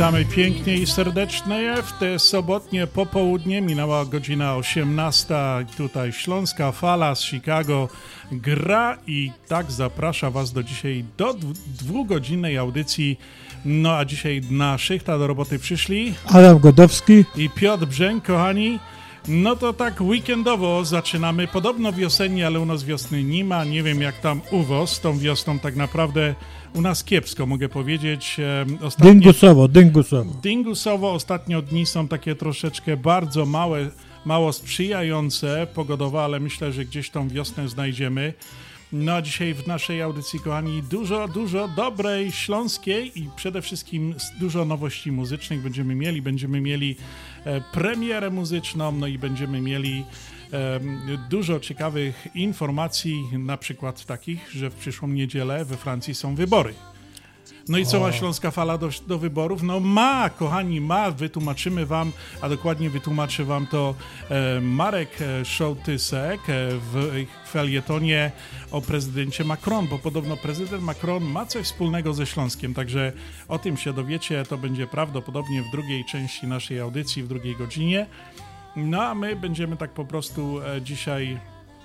Witamy, pięknie i serdecznie w te sobotnie popołudnie. Minęła godzina 18. Tutaj Śląska Fala z Chicago gra i tak zaprasza Was do dzisiaj do dwugodzinnej audycji. No a dzisiaj na szychta do roboty przyszli Adam Godowski i Piotr Brzęk, kochani. No to tak weekendowo zaczynamy. Podobno wiosennie, ale u nas wiosny nie ma. Nie wiem jak tam u was tą wiosną tak naprawdę u nas kiepsko, mogę powiedzieć. E, Ostatnie, Dyngusowo, dyngusowo. dyngusowo ostatnio dni są takie troszeczkę bardzo małe, mało sprzyjające pogodowo, ale myślę, że gdzieś tą wiosnę znajdziemy. No a dzisiaj w naszej audycji, kochani, dużo, dużo dobrej śląskiej i przede wszystkim dużo nowości muzycznych będziemy mieli. Będziemy mieli e, premierę muzyczną, no i będziemy mieli dużo ciekawych informacji, na przykład takich, że w przyszłą niedzielę we Francji są wybory. No i co ma Śląska Fala do, do wyborów? No ma, kochani, ma, wytłumaczymy wam, a dokładnie wytłumaczy wam to e, Marek Szołtysek e, w felietonie o prezydencie Macron, bo podobno prezydent Macron ma coś wspólnego ze Śląskiem, także o tym się dowiecie, to będzie prawdopodobnie w drugiej części naszej audycji, w drugiej godzinie. No a my będziemy tak po prostu e, dzisiaj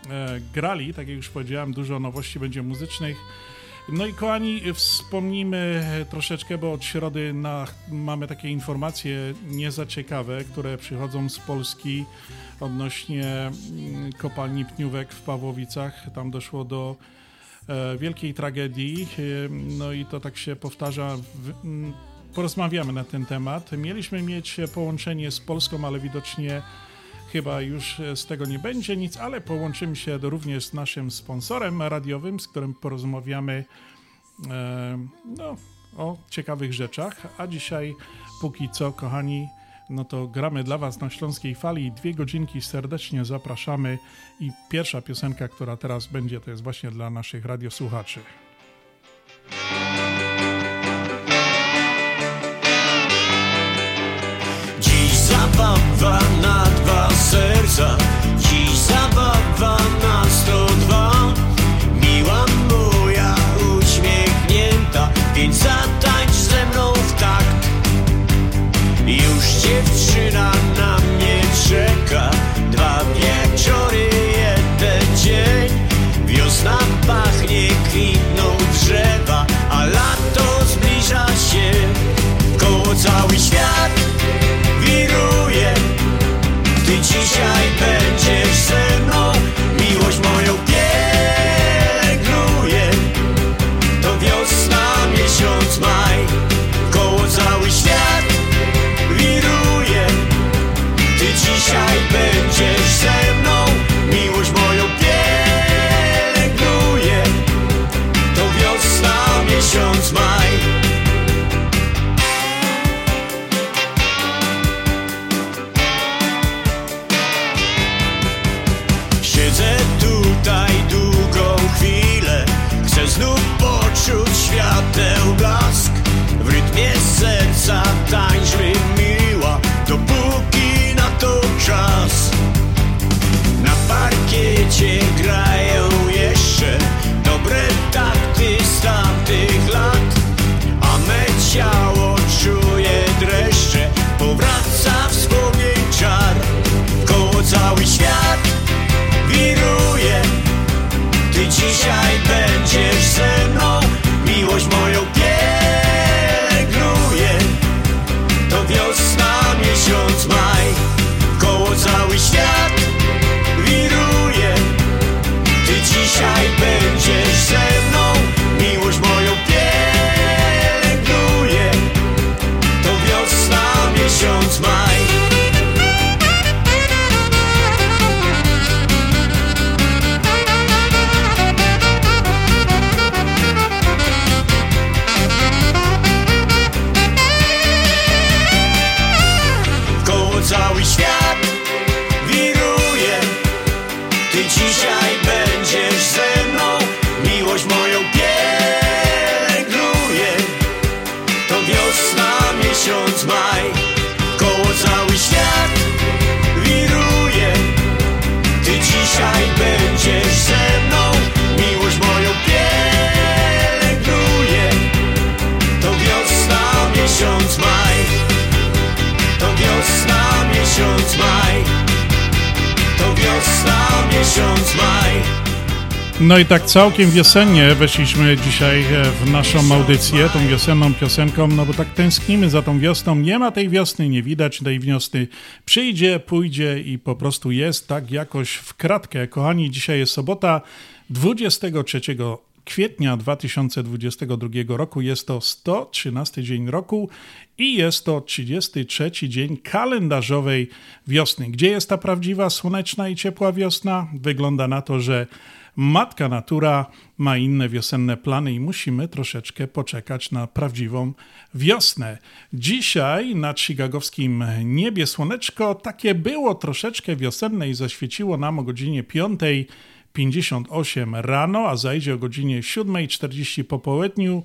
e, grali, tak jak już powiedziałem, dużo nowości będzie muzycznych. No i kochani, wspomnijmy troszeczkę, bo od środy na, mamy takie informacje nie za ciekawe, które przychodzą z Polski odnośnie mm, kopalni pniówek w Pawłowicach. Tam doszło do e, wielkiej tragedii, e, no i to tak się powtarza. W, m, porozmawiamy na ten temat. Mieliśmy mieć połączenie z Polską, ale widocznie chyba już z tego nie będzie nic, ale połączymy się również z naszym sponsorem radiowym, z którym porozmawiamy e, no, o ciekawych rzeczach. A dzisiaj, póki co, kochani, no to gramy dla Was na Śląskiej Fali. Dwie godzinki serdecznie zapraszamy. I pierwsza piosenka, która teraz będzie, to jest właśnie dla naszych radiosłuchaczy. Zabawa na dwa serca. Dziś zabawa na 102 całkiem wiosennie weszliśmy dzisiaj e, w naszą audycję, tą wiosenną piosenką, no bo tak tęsknimy za tą wiosną. Nie ma tej wiosny, nie widać tej wiosny. Przyjdzie, pójdzie i po prostu jest tak jakoś w kratkę. Kochani, dzisiaj jest sobota 23 kwietnia 2022 roku. Jest to 113 dzień roku i jest to 33 dzień kalendarzowej wiosny. Gdzie jest ta prawdziwa słoneczna i ciepła wiosna? Wygląda na to, że Matka Natura ma inne wiosenne plany i musimy troszeczkę poczekać na prawdziwą wiosnę. Dzisiaj nad chicagowskim niebie słoneczko takie było troszeczkę wiosenne i zaświeciło nam o godzinie 5. 58 rano, a zajdzie o godzinie 7.40 po południu.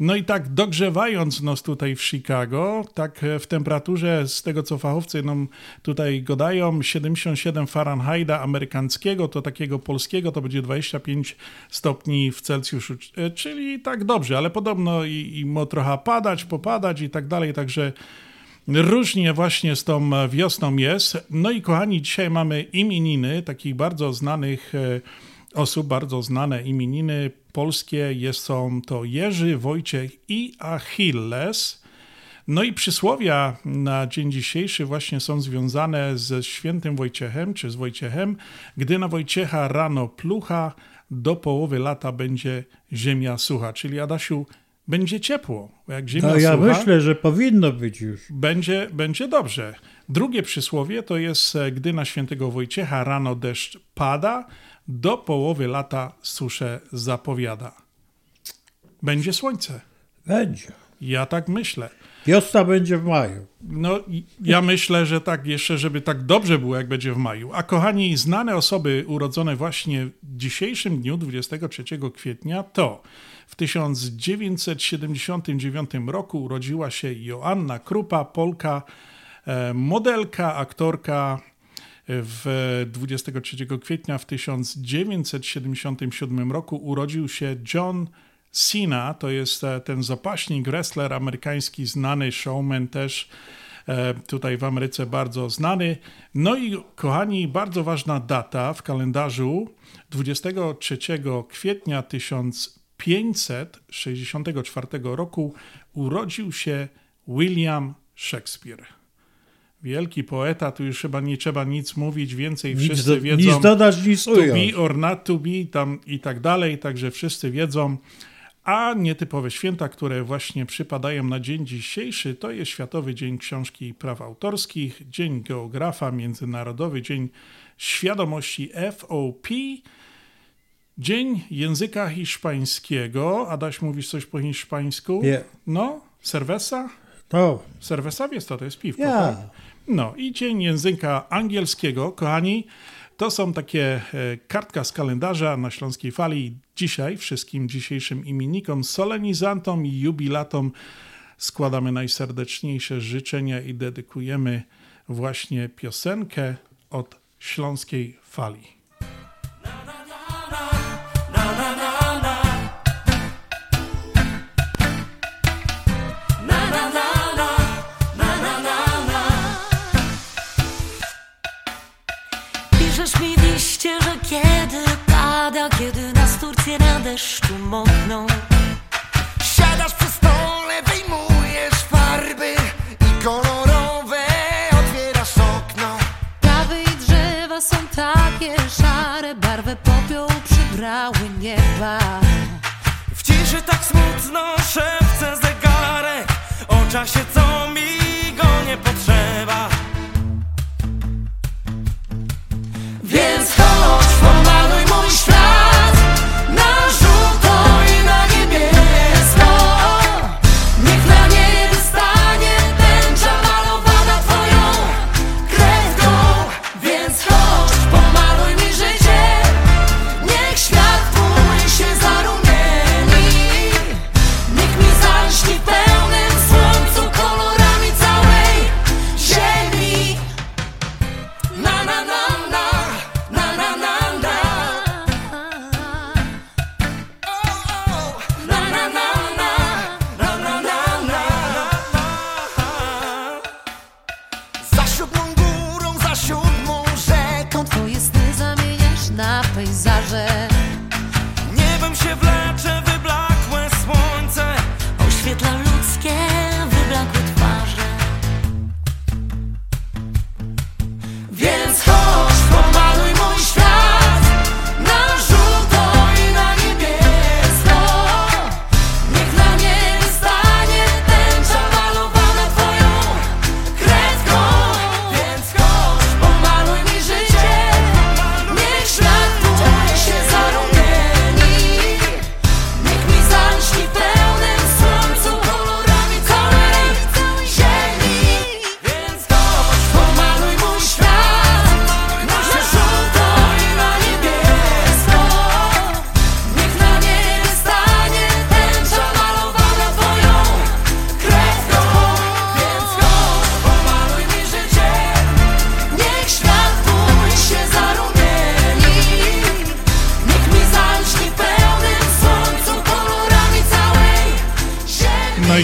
No i tak dogrzewając nos tutaj w Chicago, tak w temperaturze z tego co fachowcy nam tutaj godają 77 Fahrenheita amerykańskiego, to takiego polskiego to będzie 25 stopni w Celsjuszu, e, czyli tak dobrze, ale podobno i, i mo trochę padać, popadać i tak dalej, także Różnie właśnie z tą wiosną jest. No i kochani, dzisiaj mamy imieniny takich bardzo znanych e, osób, bardzo znane imieniny polskie. Jest, są to Jerzy, Wojciech i Achilles. No i przysłowia na dzień dzisiejszy właśnie są związane ze świętym Wojciechem, czy z Wojciechem. Gdy na Wojciecha rano plucha, do połowy lata będzie ziemia sucha. Czyli Adasiu, będzie ciepło. Jak ziemia No ja sucha, myślę, że powinno być już. będzie, będzie dobrze. Drugie przysłowie to jest, e, gdy na świętego Wojciecha rano deszcz pada, do połowy lata suszę zapowiada. Będzie słońce. Będzie. Ja tak myślę. Wiosna będzie w maju. No, ja myślę, że tak jeszcze, żeby tak dobrze było, jak będzie w maju. A kochani, znane osoby urodzone właśnie w dzisiejszym dniu, 23 kwietnia, to w 1979 roku urodziła się Joanna Krupa, Polka, e, modelka, aktorka. W 23 kwietnia w 1977 roku urodził się John Cena, to jest e, ten zapaśnik, wrestler amerykański, znany showman też e, tutaj w Ameryce bardzo znany. No i kochani, bardzo ważna data w kalendarzu 23 kwietnia 1564 roku urodził się William Shakespeare. Wielki poeta, tu już chyba nie trzeba nic mówić, więcej Nic, wszyscy do, wiedzą nic dodać, nic to be or not to be, tam i tak dalej, także wszyscy wiedzą. A nietypowe święta, które właśnie przypadają na dzień dzisiejszy, to jest Światowy Dzień Książki i Praw Autorskich, Dzień Geografa, Międzynarodowy Dzień Świadomości FOP, Dzień Języka Hiszpańskiego. Adaś, mówisz coś po hiszpańsku? Nie. No, cerveza? To, Cerveza, wiesz co to jest piwko, ja. tak? No i Dzień Języka Angielskiego, kochani, to są takie e, kartka z kalendarza na Śląskiej Fali. Dzisiaj wszystkim dzisiejszym imiennikom, solenizantom i jubilatom składamy najserdeczniejsze życzenia i dedykujemy właśnie piosenkę od Śląskiej Fali. Piszesz mi liście, że kiedy pada, kiedy nas Wakacje na deszczu mokną Siadasz przy stole, wyjmujesz farby i kolorowe otwierasz okno. Trawy i drzewa są takie szare, barwę popiół przybrały nieba. W ciszy tak smutno szepce zegarek. O czasie co mi go nie potrzeba. Więc chodź, pomaluj mój świat.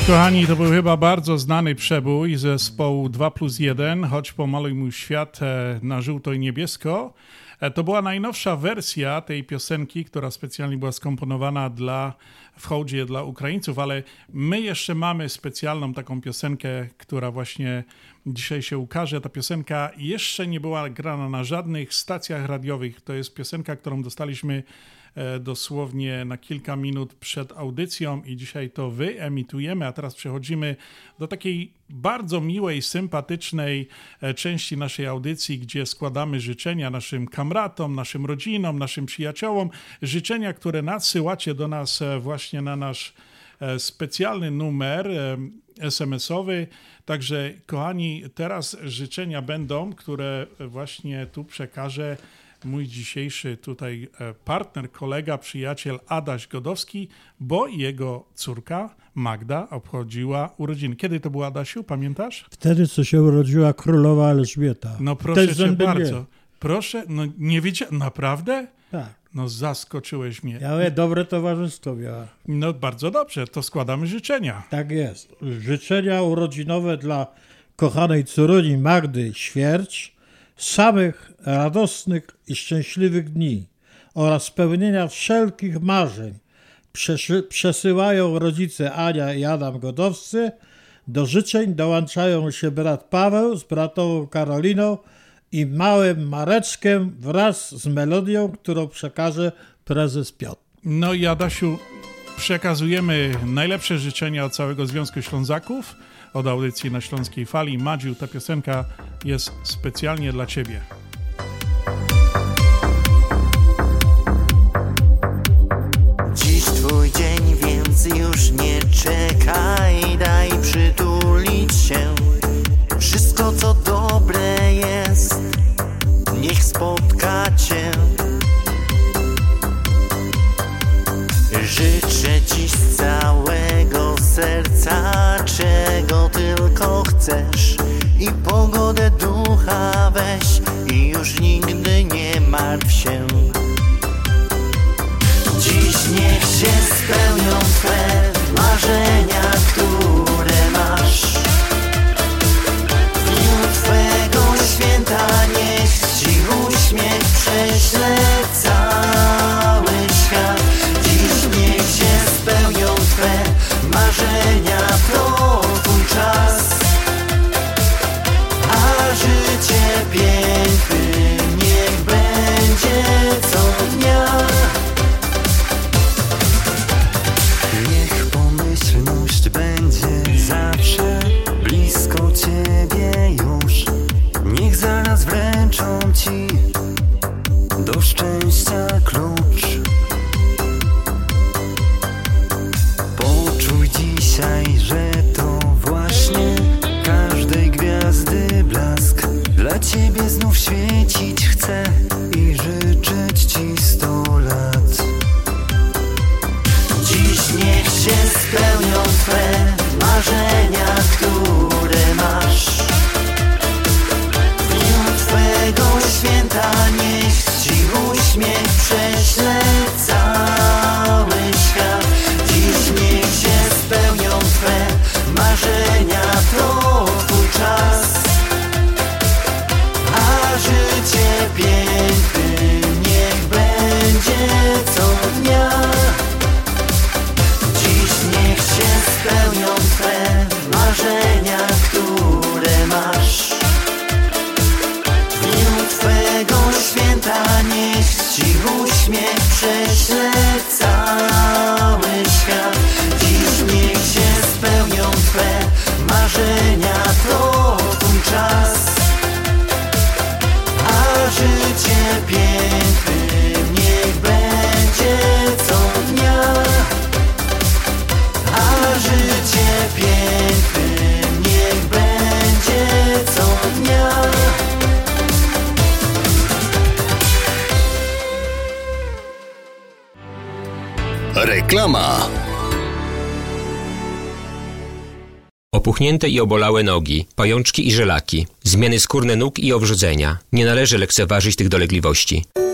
Kochani, to był chyba bardzo znany przebój zespołu 2 plus 1, choć pomaluj mój świat e, na żółto i niebiesko. E, To była najnowsza wersja tej piosenki, która specjalnie była skomponowana dla, w hołdzie dla Ukraińców, ale my jeszcze mamy specjalną taką piosenkę, która właśnie dzisiaj się ukaże. Ta piosenka jeszcze nie była grana na żadnych stacjach radiowych. To jest piosenka, którą dostaliśmy dosłownie na kilka minut przed audycją i dzisiaj to wyemitujemy, a teraz przechodzimy do takiej bardzo miłej, sympatycznej e, części naszej audycji, gdzie składamy życzenia naszym kamratom, naszym rodzinom, naszym przyjaciołom, życzenia, które nadsyłacie do nas e, właśnie na nasz e, specjalny numer e, SMS-owy. Także, kochani, teraz życzenia będą, które właśnie tu przekaże mój dzisiejszy tutaj e, partner, kolega, przyjaciel Adaś Godowski, bo jego córka Magda obchodziła urodziny. Kiedy to było, Adasiu, pamiętasz? Wtedy, co się urodziła królowa Elżbieta. No proszę Też cię bardzo. Proszę, no nie wiedziałem, naprawdę? Tak. No zaskoczyłeś mnie. Ja dobre towarzystwo miała. No bardzo dobrze, to składamy życzenia. Tak jest. Życzenia urodzinowe dla kochanej córuni Magdy Świerć, samych radosnych i szczęśliwych dni oraz spełnienia wszelkich marzeń przesyłają rodzice Ania i Adam Godowscy. Do życzeń dołączają się brat Paweł z bratową Karoliną i małym Mareczkiem wraz z melodią, którą przekaże prezes Piotr. No i Adasiu, przekazujemy najlepsze życzenia od całego Związku Ślązaków, od audycji na Śląskiej Fali. Madziu, ta piosenka jest specjalnie dla Ciebie. Dziś twój dzień, więc już nie czekaj, daj przytulić się. Wszystko co dobre jest, niech spotka cię. Chcesz. I pogodę ducha weź i już nigdy nie martw się. Dziś niech się spełnią Twe marzenia, które Opuchnięte i obolałe nogi, pajączki i żelaki, zmiany skórne nóg i owrzodzenia. Nie należy lekceważyć tych dolegliwości.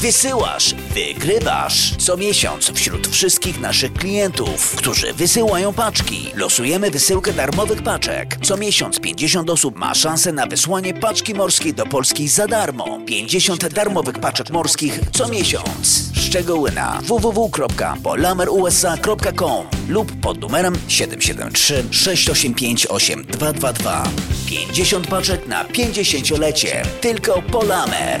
Wysyłasz, wygrywasz. Co miesiąc wśród wszystkich naszych klientów, którzy wysyłają paczki, losujemy wysyłkę darmowych paczek. Co miesiąc 50 osób ma szansę na wysłanie paczki morskiej do Polski za darmo. 50 darmowych paczek morskich co miesiąc. Szczegóły na www.polamerusa.com lub pod numerem 773 685 8222. 50 paczek na 50-lecie. Tylko Polamer.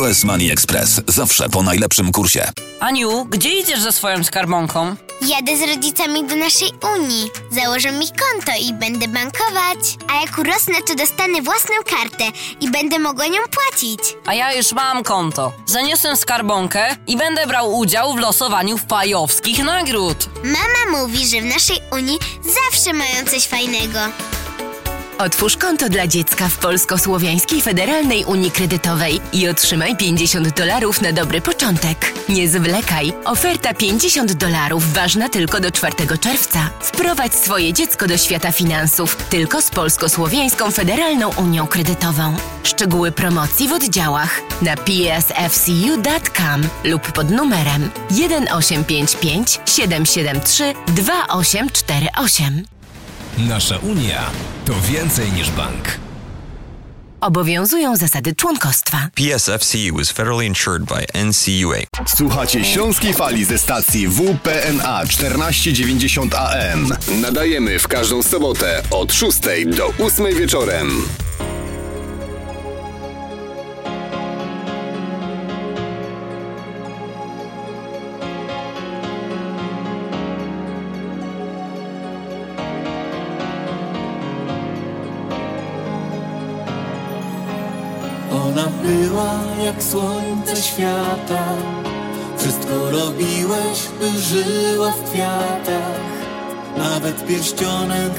US Money Express. Zawsze po najlepszym kursie. Aniu, gdzie idziesz ze swoją skarbonką? Jadę z rodzicami do naszej Unii. Założę mi konto i będę bankować. A jak urosnę, to dostanę własną kartę i będę mogła nią płacić. A ja już mam konto. Zaniosę skarbonkę i będę brał udział w losowaniu fajowskich nagród. Mama mówi, że w naszej Unii zawsze mają coś fajnego. Otwórz konto dla dziecka w Polsko-Słowiańskiej Federalnej Unii Kredytowej i otrzymaj 50 dolarów na dobry początek. Nie zwlekaj. Oferta 50 dolarów ważna tylko do 4 czerwca. Wprowadź swoje dziecko do świata finansów tylko z Polsko-Słowiańską Federalną Unią Kredytową. Szczegóły promocji w oddziałach na psfcu.com lub pod numerem 1855 773 2848. Nasza Unia to więcej niż bank. Obowiązują zasady członkostwa. PSFCU is federally insured by NCUA. Słuchacie Śląskiej Fali ze stacji WPNA 1490 AM. Nadajemy w każdą sobotę od 6 do 8 wieczorem. Jak słońce świata. Wszystko robiłeś, by żyła w kwiatach. Nawet pierścionek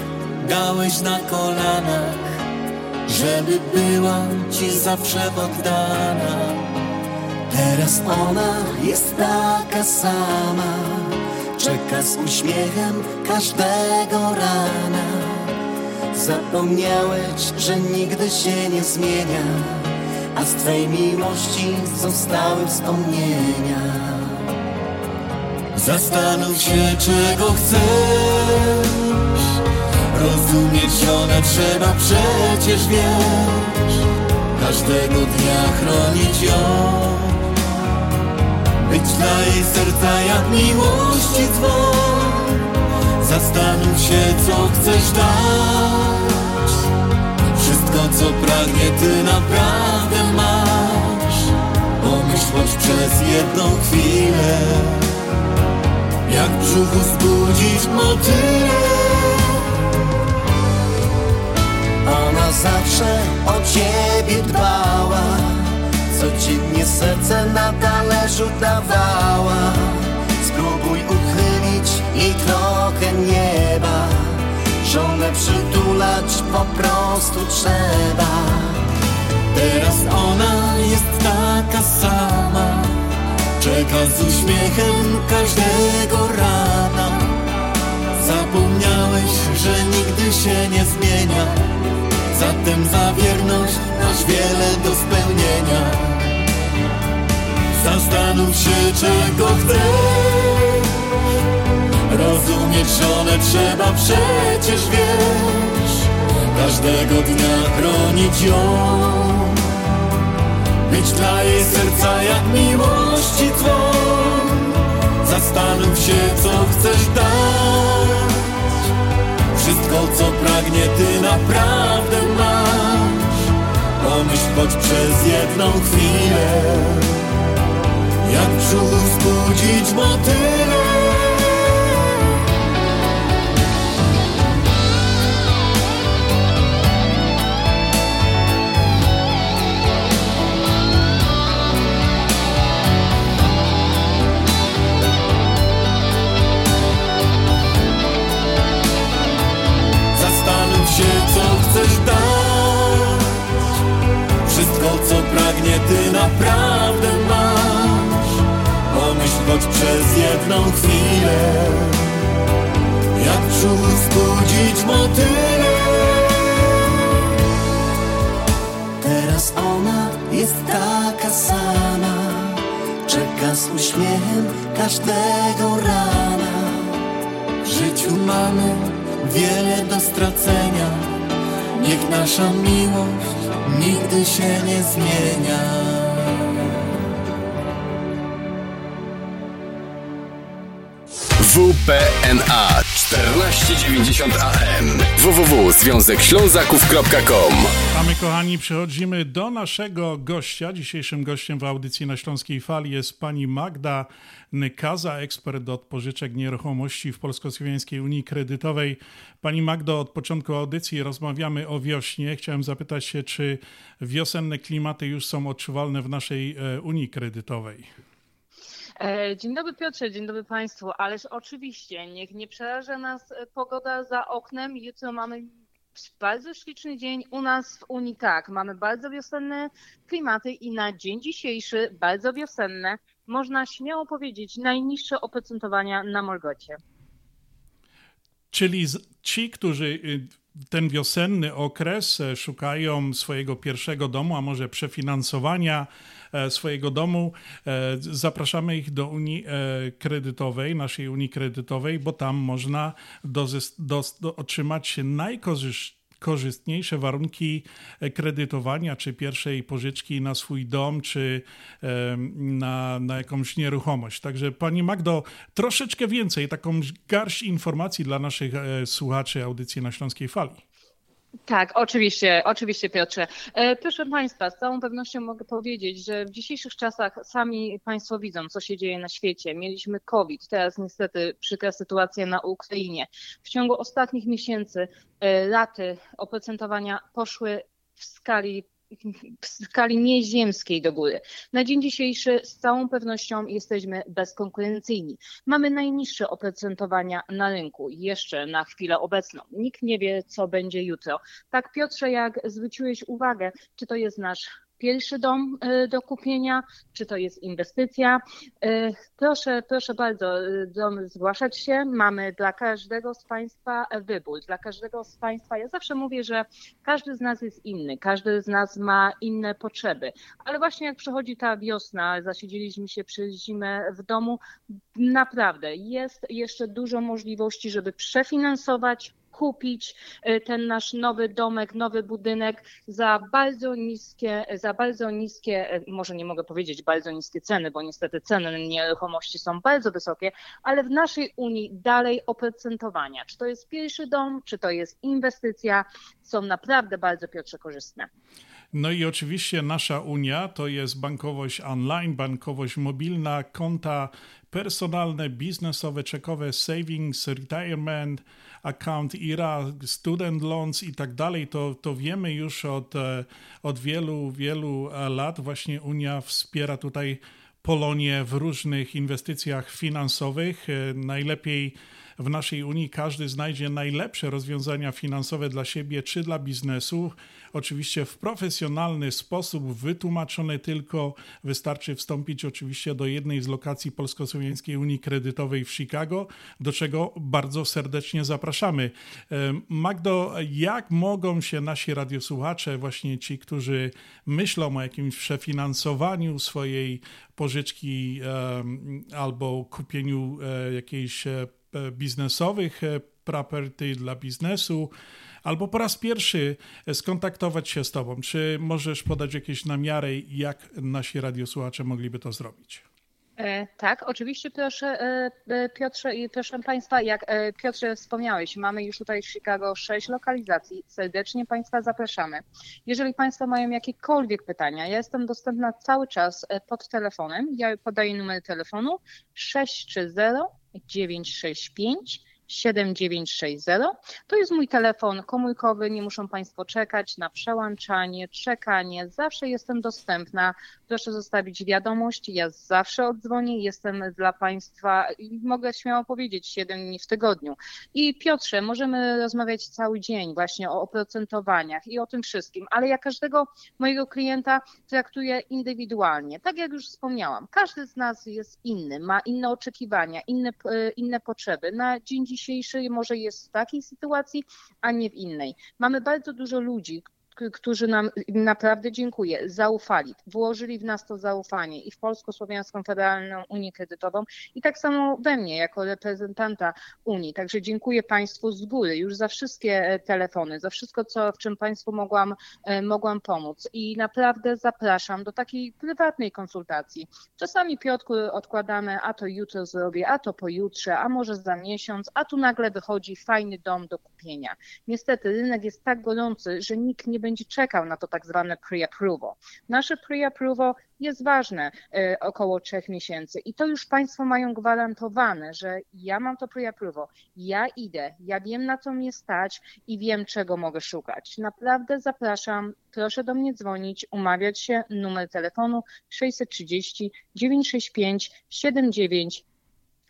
dałeś na kolanach. Żeby była ci zawsze oddana Teraz ona jest taka sama. Czeka z uśmiechem każdego rana. Zapomniałeś, że nigdy się nie zmienia A z Twej miłości zostały wspomnienia. Zastanów się, czego chcesz. Rozumieć ona trzeba przecież wiesz. Każdego dnia chronić ją. Być dla jej serca jak miłości dzwon. Zastanów się, co chcesz dać co pragnie, ty naprawdę masz. Pomyśl choć przez jedną chwilę Jak w brzuchu zbudzić motylę Ona zawsze o ciebie dbała Codziennie serce na talerzu dawała. Spróbuj uchylić jej trochę nieba Żonę przytulać po prostu trzeba. Teraz ona jest taka sama. Czeka z uśmiechem każdego rana. Zapomniałeś, że nigdy się nie zmienia. Zatem za wierność masz wiele do spełnienia. Zastanów się czego chcesz Rozumieć żonę trzeba przecież wiesz Każdego dnia chronić ją. Być dla jej serca jak miłości dzwon Zastanów się co chcesz dać. Wszystko co pragnie ty naprawdę masz. Pomyśl choć przez jedną chwilę Jak w brzuchu wzbudzić motylę ty naprawdę masz. Pomyśl choć przez jedną chwilę Jak w brzuchu wzbudzić motylę Teraz ona jest taka sama Czeka z uśmiechem każdego rana. W życiu mamy wiele do stracenia. Niech nasza miłość nigdy się nie zmienia. WPNA 1490 AM www.związekślązaków.com A my, kochani, przechodzimy do naszego gościa. Dzisiejszym gościem w audycji na Śląskiej Fali jest pani Magda Nykaza, ekspert od pożyczek nieruchomości w Polsko-Słowiańskiej Unii Kredytowej. Pani Magdo, od początku audycji rozmawiamy o wiośnie. Chciałem zapytać się, czy wiosenne klimaty już są odczuwalne w naszej e, Unii Kredytowej? E, Dzień dobry Piotrze, dzień dobry Państwu. Ależ oczywiście, niech nie przeraża nas e, pogoda za oknem. Jutro mamy bardzo śliczny dzień u nas w Unii. Tak, mamy bardzo wiosenne klimaty i na dzień dzisiejszy bardzo wiosenne. Można śmiało powiedzieć najniższe oprocentowania na Molgocie. Czyli ci, którzy y, ten wiosenny okres e, szukają swojego pierwszego domu, a może przefinansowania swojego domu, e, zapraszamy ich do Unii e, Kredytowej, naszej Unii Kredytowej, bo tam można dozys- dos- do, otrzymać najkorzystniejsze warunki e, kredytowania, czy pierwszej pożyczki na swój dom, czy na, na jakąś nieruchomość. Także Pani Magdo, troszeczkę więcej, taką garść informacji dla naszych e, słuchaczy audycji na Śląskiej Fali. Tak, oczywiście, oczywiście Piotrze. E, Proszę Państwa, z całą pewnością mogę powiedzieć, że w dzisiejszych czasach sami Państwo widzą, co się dzieje na świecie. Mieliśmy COVID, teraz niestety przykra sytuacja na Ukrainie. W ciągu ostatnich miesięcy e, raty oprocentowania poszły w skali w skali nieziemskiej do góry. Na dzień dzisiejszy z całą pewnością jesteśmy bezkonkurencyjni. Mamy najniższe oprocentowania na rynku jeszcze na chwilę obecną. Nikt nie wie, co będzie jutro. Tak, Piotrze, jak zwróciłeś uwagę, czy to jest nasz pierwszy dom e, do kupienia, czy to jest inwestycja. E, Proszę, proszę bardzo, e, zgłaszać się. Mamy dla każdego z Państwa wybór. Dla każdego z Państwa, ja zawsze mówię, że każdy z nas jest inny, każdy z nas ma inne potrzeby, ale właśnie jak przychodzi ta wiosna, zasiedzieliśmy się przez zimę w domu, naprawdę jest jeszcze dużo możliwości, żeby przefinansować, kupić e, ten nasz nowy domek, nowy budynek za bardzo niskie, za bardzo niskie, e, może nie mogę powiedzieć bardzo niskie ceny, bo niestety ceny nieruchomości są bardzo wysokie, ale w naszej Unii dalej oprocentowania. Czy to jest pierwszy dom, czy to jest inwestycja, są naprawdę bardzo Piotrze korzystne. No i oczywiście nasza Unia to jest bankowość online, bankowość mobilna, konta personalne, biznesowe, czekowe, savings, retirement, account IRA, student loans i tak dalej. To, to wiemy już od, e, od wielu, wielu e, lat. Właśnie Unia wspiera tutaj Polonię w różnych inwestycjach finansowych. E, Najlepiej w naszej Unii każdy znajdzie najlepsze rozwiązania finansowe dla siebie czy dla biznesu. Oczywiście w profesjonalny sposób, wytłumaczone tylko. Wystarczy wstąpić oczywiście do jednej z lokacji Polsko-Słowiańskiej Unii Kredytowej w Chicago, do czego bardzo serdecznie zapraszamy. Magdo, jak mogą się nasi radiosłuchacze, właśnie ci, którzy myślą o jakimś przefinansowaniu swojej pożyczki albo kupieniu e, jakiejś e, biznesowych e, property dla biznesu, albo po raz pierwszy skontaktować się z Tobą. Czy możesz podać jakieś namiary, jak nasi radiosłuchacze mogliby to zrobić? E, tak, oczywiście proszę e, e, Piotrze i proszę Państwa, jak Piotrze wspomniałeś, mamy już tutaj w Chicago sześć lokalizacji. Serdecznie Państwa zapraszamy. Jeżeli Państwo mają jakiekolwiek pytania, ja jestem dostępna cały czas pod telefonem. Ja podaję numer telefonu 630 965 7960. To jest mój telefon komórkowy, nie muszą Państwo czekać na przełączanie, czekanie. Zawsze jestem dostępna. Proszę zostawić wiadomość, ja zawsze oddzwonię, jestem dla Państwa i mogę śmiało powiedzieć 7 dni w tygodniu. I Piotrze, możemy rozmawiać cały dzień właśnie o oprocentowaniach i o tym wszystkim, ale ja każdego mojego klienta traktuję indywidualnie. Tak jak już wspomniałam, każdy z nas jest inny, ma inne oczekiwania, inne, inne potrzeby. Na dzień dzisiejszy może jest w takiej sytuacji, a nie w innej. Mamy bardzo dużo ludzi, którzy nam naprawdę dziękuję, zaufali, włożyli w nas to zaufanie i w Polsko-Słowiańską Federalną Unię Kredytową i tak samo we mnie jako reprezentanta Unii. Także dziękuję Państwu z góry już za wszystkie e, telefony, za wszystko, co, w czym Państwu mogłam, e, mogłam pomóc i naprawdę zapraszam do takiej prywatnej konsultacji. Czasami Piotrku odkładamy, a to jutro zrobię, a to pojutrze, a może za miesiąc, a tu nagle wychodzi fajny dom do kupienia. Niestety rynek jest tak gorący, że nikt nie będzie czekał na to tak zwane pre-approval. Nasze pre-approval jest ważne e, około trzech miesięcy i to już Państwo mają gwarantowane, że ja mam to pre-approval, ja idę, ja wiem na co mnie stać i wiem czego mogę szukać. Naprawdę zapraszam, proszę do mnie dzwonić, umawiać się, numer telefonu 630 965 79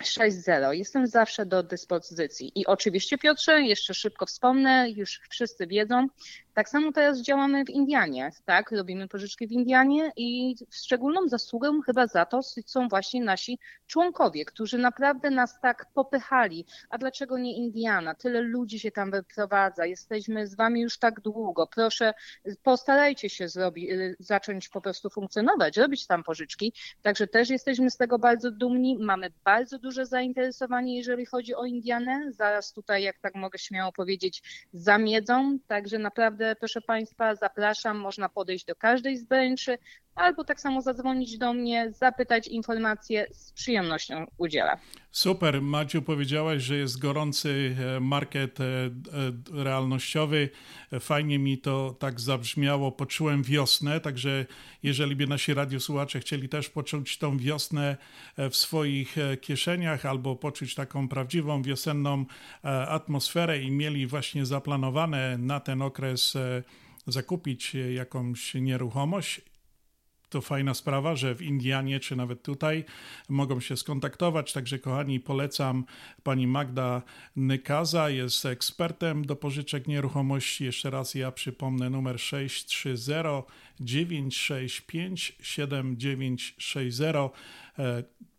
6-0. Jestem zawsze do dyspozycji. I oczywiście, Piotrze, jeszcze szybko wspomnę, już wszyscy wiedzą, tak samo teraz działamy w Indianie, tak? Robimy pożyczki w Indianie i szczególną zasługę chyba za to są właśnie nasi członkowie, którzy naprawdę nas tak popychali. A dlaczego nie Indiana? Tyle ludzi się tam wyprowadza, jesteśmy z wami już tak długo. Proszę, postarajcie się zrobić, zacząć po prostu funkcjonować, robić tam pożyczki. Także też jesteśmy z tego bardzo dumni. Mamy bardzo duże zainteresowanie, jeżeli chodzi o Indianę. Zaraz tutaj, jak tak mogę śmiało powiedzieć, zamiedzą. Także naprawdę proszę Państwa, zapraszam, można podejść do każdej z benczy, albo tak samo zadzwonić do mnie, zapytać informacje, z przyjemnością udzielę. Super, Maciu, powiedziałaś, że jest gorący e, market e, e, realnościowy. Fajnie mi to tak zabrzmiało, poczułem wiosnę, także jeżeli by nasi radiosłuchacze chcieli też poczuć tą wiosnę w swoich kieszeniach albo poczuć taką prawdziwą wiosenną atmosferę i mieli właśnie zaplanowane na ten okres zakupić jakąś nieruchomość, to fajna sprawa, że w Indianie czy nawet tutaj mogą się skontaktować. Także, kochani, polecam pani Magda Nykaza, jest ekspertem do pożyczek nieruchomości. Jeszcze raz ja przypomnę numer 630 965 7960.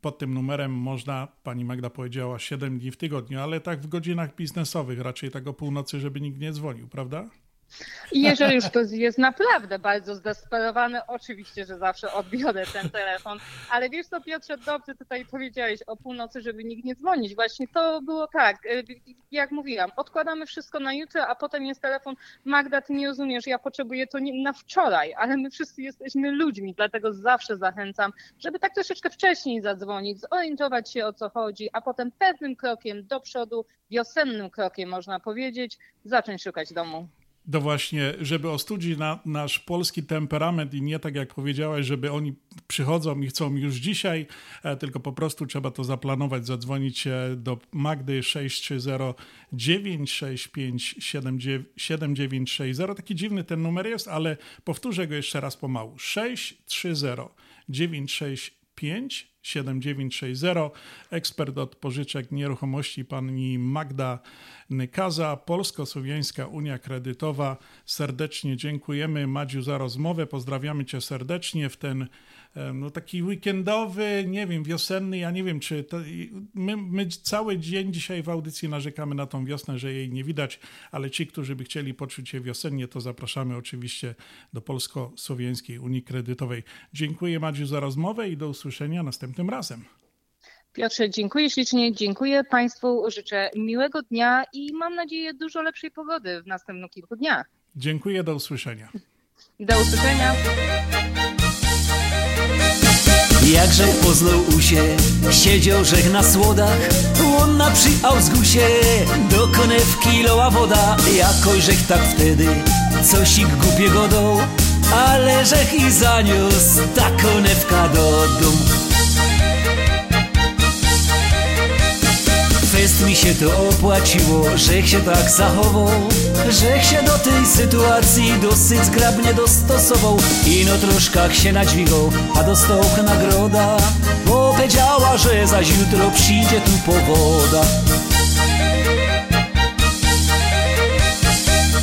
Pod tym numerem można, pani Magda powiedziała, 7 dni w tygodniu, ale tak w godzinach biznesowych, raczej tak o północy, żeby nikt nie dzwonił, prawda? I jeżeli już ktoś jest naprawdę bardzo zdesperowany, oczywiście, że zawsze odbiorę ten telefon. Ale wiesz co, Piotrze, dobrze tutaj powiedziałeś o północy, żeby nikt nie dzwonić. Właśnie to było tak, y, jak mówiłam, odkładamy wszystko na jutro, a potem jest telefon, Magda, ty nie rozumiesz, ja potrzebuję to na wczoraj, ale my wszyscy jesteśmy ludźmi, dlatego zawsze zachęcam, żeby tak troszeczkę wcześniej zadzwonić, zorientować się o co chodzi, a potem pewnym krokiem do przodu, wiosennym krokiem można powiedzieć, zacząć szukać domu do właśnie, żeby ostudzić na, nasz polski temperament i nie tak jak powiedziałeś, żeby oni przychodzą i chcą już dzisiaj, e, tylko po prostu trzeba to zaplanować, zadzwonić do Magdy 630 965 7960. Taki dziwny ten numer jest, ale powtórzę go jeszcze raz pomału. 630 965 7960. Ekspert od pożyczek nieruchomości pani Magda Nykaza, Polsko-Słowiańska Unia Kredytowa. Serdecznie dziękujemy Madziu za rozmowę. Pozdrawiamy cię serdecznie w ten no taki weekendowy, nie wiem, wiosenny, ja nie wiem, czy to, my, my, cały dzień dzisiaj w audycji narzekamy na tą wiosnę, że jej nie widać, ale ci, którzy by chcieli poczuć się wiosennie, to zapraszamy oczywiście do Polsko-Słowiańskiej Unii Kredytowej. Dziękuję Madziu za rozmowę i do usłyszenia następnym razem. Piotrze, dziękuję ślicznie, dziękuję Państwu, życzę miłego dnia i mam nadzieję dużo lepszej pogody w następnych kilku dniach. Dziękuję, do usłyszenia. Do usłyszenia. Jakże poznał usie, siedział żech na słodach Łonna przy Ausgusie, do konewki loła woda Jakoś żech tak wtedy, coś ich głupiego dał Ale żech i zaniósł ta konewka do domu Fest mi się to opłaciło, żech się tak zachował Żech się do tej sytuacji dosyć zgrabnie dostosował. Ino troszkach się nadźwigał, a dostał nagroda powiedziała, że zaś jutro przyjdzie tu powoda.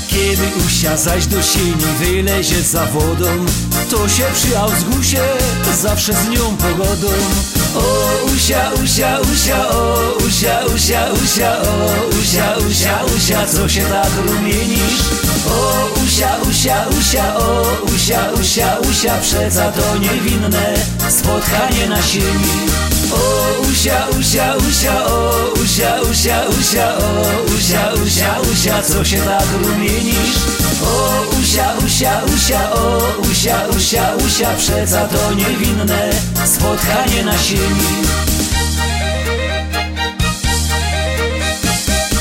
Kiedy usia zaś do sieni wylezie za wodą To się przy zgusie zawsze z nią pogodą O usia, usia, usia, o usia, usia, usia, o usia, usia, usia, co się tak rumienisz? O usia, usia, usia, o usia, usia, usia, przeca to niewinne spotkanie na sieni O usia, usia, usia, o usia, usia, usia, o usia, usia, usia, co się tak rumienisz? O usia, usia, usia, o usia, usia, usia, przeca to niewinne spotkanie na sieni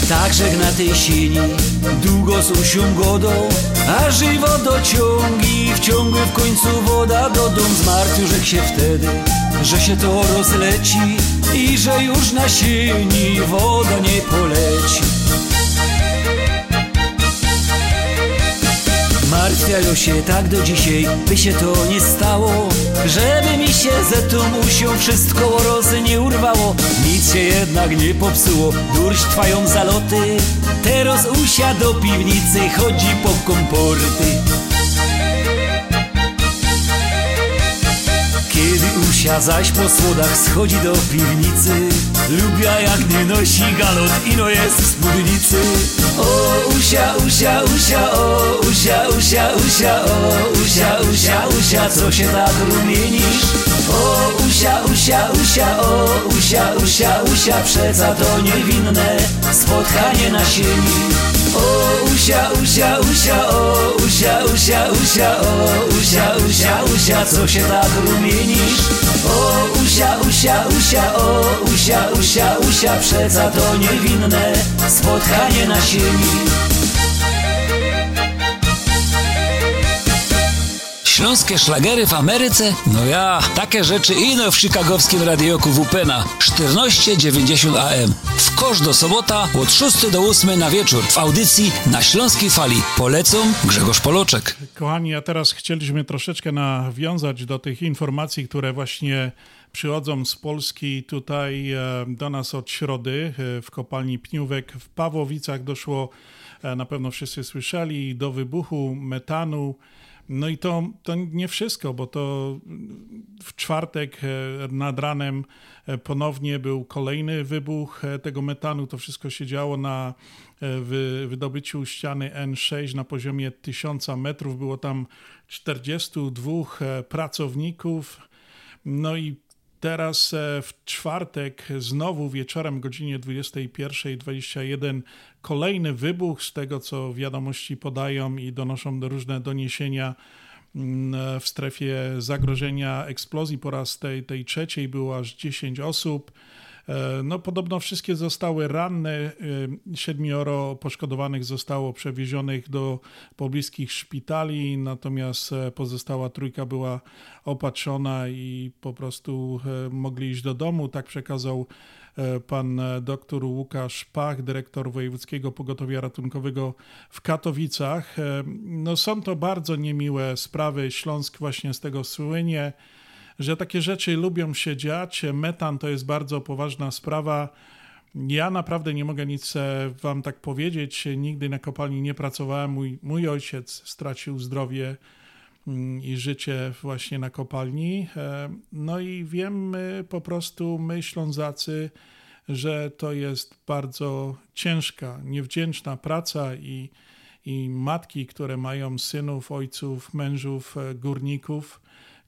Także na tej sieni długo z usią godą A żywo dociągi wciągły w końcu woda do dom Zmartwił się wtedy, że się to rozleci I że już na sieni woda nie poleci Martwiają się tak do dzisiaj, by się to nie stało. Żeby mi się ze tą usią wszystko rozy nie urwało Nic się jednak nie popsuło, durś trwają zaloty. Teraz usia do piwnicy chodzi po komporty Usia zaś po słodach schodzi do piwnicy Lubia jak nie nosi galot, ino jest w spódnicy O usia, usia, usia, o usia, usia, usia, o usia, usia, usia, co się tak rumienisz? O usia, usia, usia, o usia, usia, usia, przeca to niewinne spotkanie na sieni O usia, usia, usia, o usia, usia, usia, o usia, usia, usia, co się tak rumienisz? O usia, usia, usia, o usia, usia, usia, przeca to niewinne spotkanie na sieni Śląskie szlagery w Ameryce? No ja, takie rzeczy ino w chicagowskim radioku WPNA 1490 AM. W kosz do sobota od 6 do 8 na wieczór w audycji na Śląskiej Fali. Polecą Grzegorz Poloczek. Kochani, a teraz chcieliśmy troszeczkę nawiązać do tych informacji, które właśnie przychodzą z Polski tutaj e, do nas od środy e, w kopalni Pniówek. W Pawłowicach doszło, e, na pewno wszyscy słyszeli, do wybuchu metanu. No i to, to nie wszystko, bo to w czwartek nad ranem ponownie był kolejny wybuch tego metanu. To wszystko się działo na wydobyciu ściany N6 na poziomie 1000 metrów. Było tam 42 pracowników. No i Teraz w czwartek, znowu wieczorem, godzinie 21.21, kolejny wybuch z tego, co wiadomości podają i donoszą do różne doniesienia w strefie zagrożenia eksplozji. Po raz tej, tej trzeciej było aż 10 osób. No, podobno wszystkie zostały ranne. Siedmioro poszkodowanych zostało przewiezionych do pobliskich szpitali, natomiast pozostała trójka była opatrzona i po prostu mogli iść do domu. Tak przekazał pan dr Łukasz Pach, dyrektor Wojewódzkiego Pogotowia Ratunkowego w Katowicach. No są to bardzo niemiłe sprawy. Śląsk właśnie z tego słynie. Że takie rzeczy lubią się dziać. Metan to jest bardzo poważna sprawa. Ja naprawdę nie mogę nic e, wam tak powiedzieć. Nigdy na kopalni nie pracowałem. Mój, mój ojciec stracił zdrowie mm, i życie właśnie na kopalni. E, no i wiem po prostu, my Ślązacy, że to jest bardzo ciężka, niewdzięczna praca i, i matki, które mają synów, ojców, mężów, e, górników,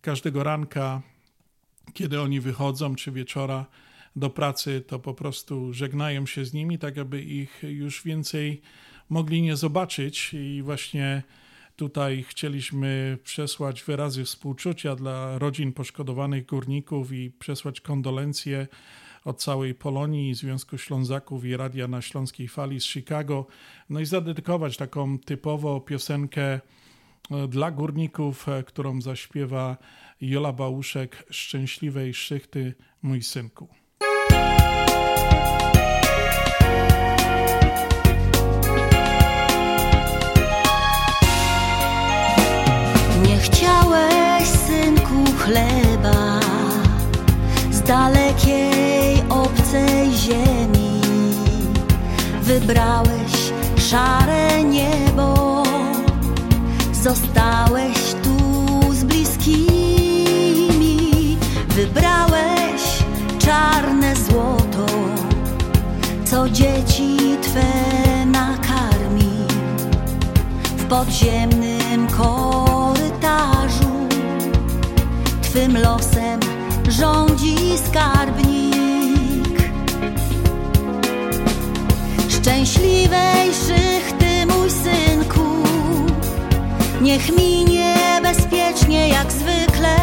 każdego ranka, kiedy oni wychodzą, czy wieczora do pracy, to po prostu żegnają się z nimi, tak aby ich już więcej mogli nie zobaczyć i właśnie tutaj chcieliśmy przesłać wyrazy współczucia dla rodzin poszkodowanych górników i przesłać kondolencje od całej Polonii, Związku Ślązaków i Radia na Śląskiej Fali z Chicago. No i zadedykować taką typowo piosenkę dla górników, e, którą zaśpiewa Jola Bałuszek Szczęśliwej Szychty, mój synku. Nie chciałeś, synku, chleba z dalekiej, obcej ziemi. Wybrałeś szare niebo, zostałeś tu z bliskimi. Wybrałeś czarne złoto, co dzieci Twe nakarmi w podziemnym korytarzu. Twym losem rządzi skarbnik. Szczęśliwej szychty, niech minie bezpiecznie jak zwykle.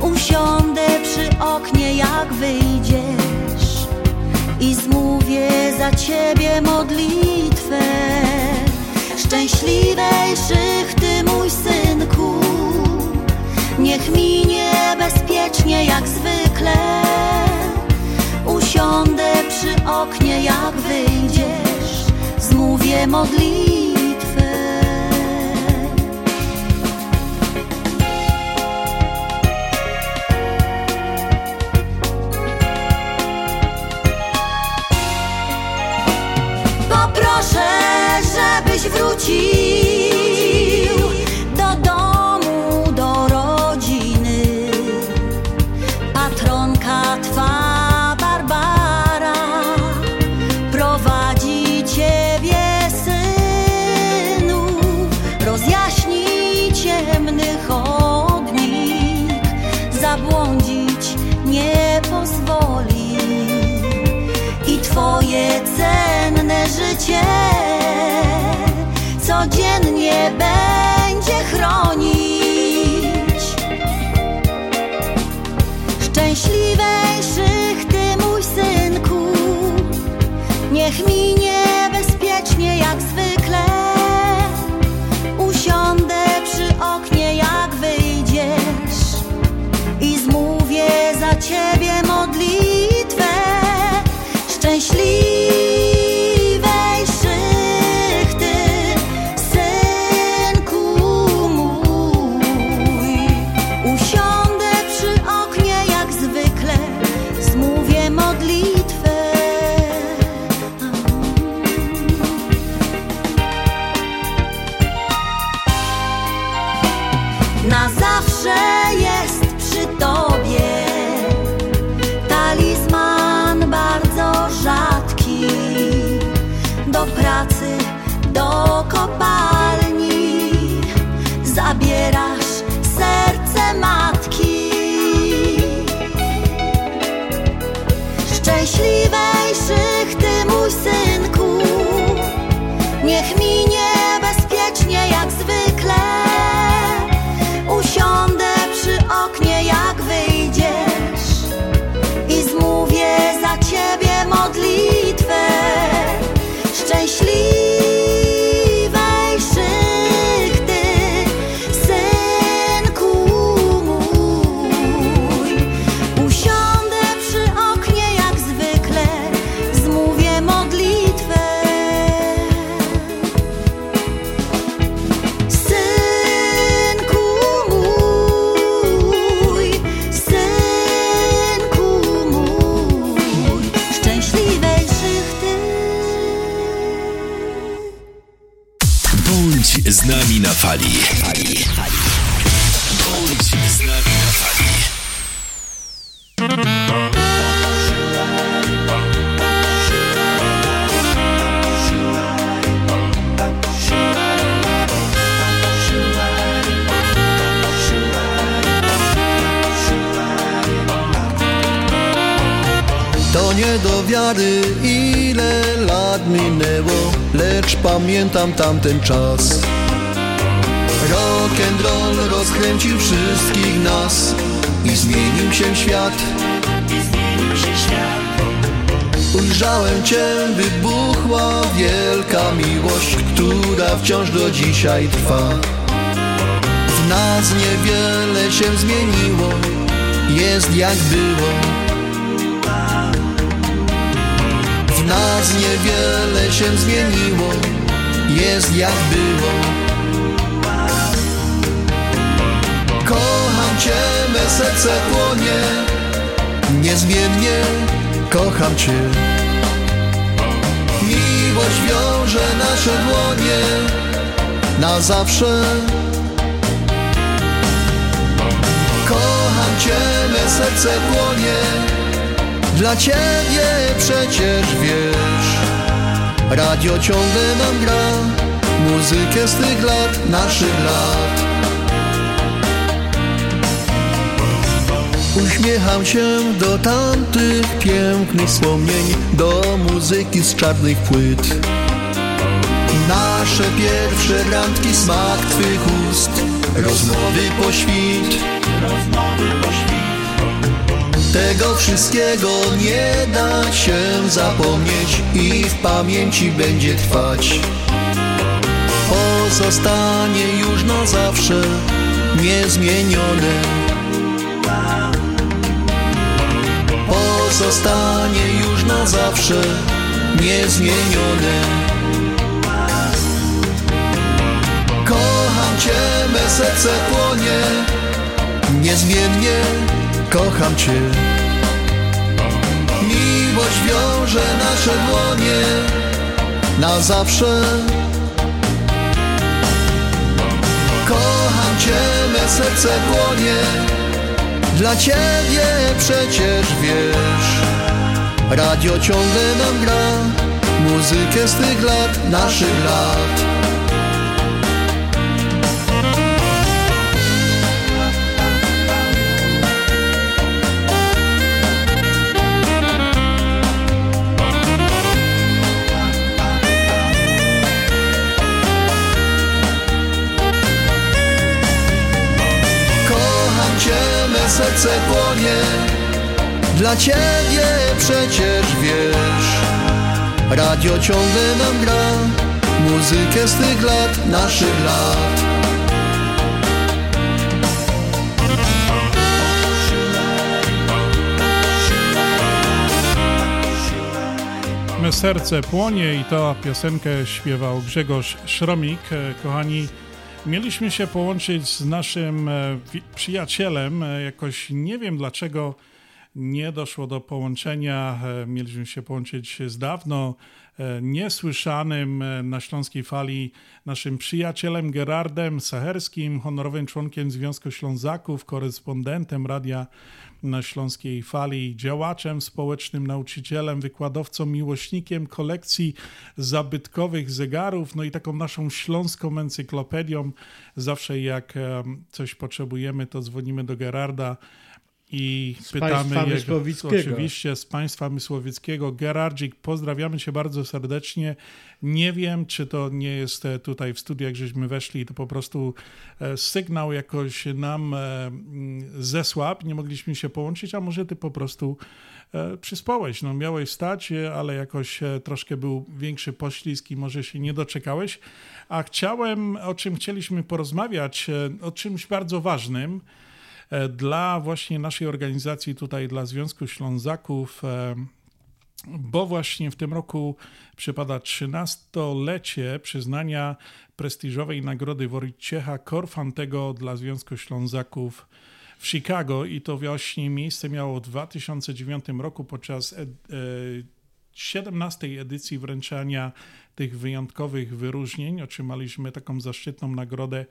Usiądę przy oknie, jak wyjdziesz i zmówię za ciebie modlitwę. Szczęśliwej szychty, mój synku, niech minie bezpiecznie jak zwykle. Usiądę przy oknie, jak wyjdziesz, zmówię modlitwę. Poproszę, żebyś wrócił życie codziennie będzie wiary, ile lat minęło, lecz pamiętam tamten czas. Rock and roll rozkręcił wszystkich nas i zmienił się świat. Ujrzałem Cię, wybuchła wielka miłość, która wciąż do dzisiaj trwa. W nas niewiele się zmieniło, jest jak było. Nas niewiele się zmieniło, jest jak było. Kocham Cię, me serce płonie, niezmiennie kocham Cię. Miłość wiąże nasze dłonie na zawsze. Kocham Cię, me serce płonie, dla Ciebie przecież wiesz. Radio ciągle nam gra, muzykę z tych lat, naszych lat. Uśmiecham się do tamtych pięknych wspomnień, do muzyki z czarnych płyt. Nasze pierwsze randki, smak Twych ust, rozmowy po świt. Tego wszystkiego nie da się zapomnieć i w pamięci będzie trwać. Pozostanie już na zawsze niezmienione. Pozostanie już na zawsze niezmienione. Kocham Cię, me serce płonie, niezmiennie kocham Cię. Miłość wiąże nasze dłonie na zawsze. Kocham Cię, me serce płonie, dla Ciebie przecież wiesz. Radio ciągle nam gra, muzykę z tych lat, naszych lat. Serce płonie, dla Ciebie przecież wiesz. Radio ciągle nam gra, muzykę z tych lat, naszych lat. Me serce płonie i to piosenkę śpiewał Grzegorz Szromik. Kochani, mieliśmy się połączyć z naszym e, przyjacielem. E, Jakoś nie wiem dlaczego nie doszło do połączenia. E, Mieliśmy się połączyć z dawno niesłyszanym na Śląskiej Fali naszym przyjacielem Gerardem Sacherskim, honorowym członkiem Związku Ślązaków, korespondentem radia na Śląskiej Fali, działaczem społecznym, nauczycielem, wykładowcą, miłośnikiem kolekcji zabytkowych zegarów, no i taką naszą śląską encyklopedią. Zawsze jak coś potrzebujemy, to dzwonimy do Gerarda i Z pytamy jego, oczywiście z państwa Mysłowieckiego. Gerardzik, pozdrawiamy cię bardzo serdecznie. Nie wiem, czy to nie jest e, tutaj w studiu, jak żeśmy weszli, to po prostu e, sygnał jakoś nam e, mm, zesłabł, nie mogliśmy się połączyć, a może ty po prostu przyspałeś. No, miałeś stać, ale jakoś troszkę był większy poślizg i może się nie doczekałeś. A chciałem, o czym chcieliśmy porozmawiać, o czymś bardzo ważnym, dla właśnie naszej organizacji tutaj, dla Związku Ślązaków, bo właśnie w tym roku przypada 13-lecie przyznania prestiżowej nagrody Wojciecha Korfantego dla Związku Ślązaków w Chicago i to właśnie miejsce miało w 2009 roku podczas e, e, 17 edycji wręczania tych wyjątkowych wyróżnień otrzymaliśmy taką zaszczytną nagrodę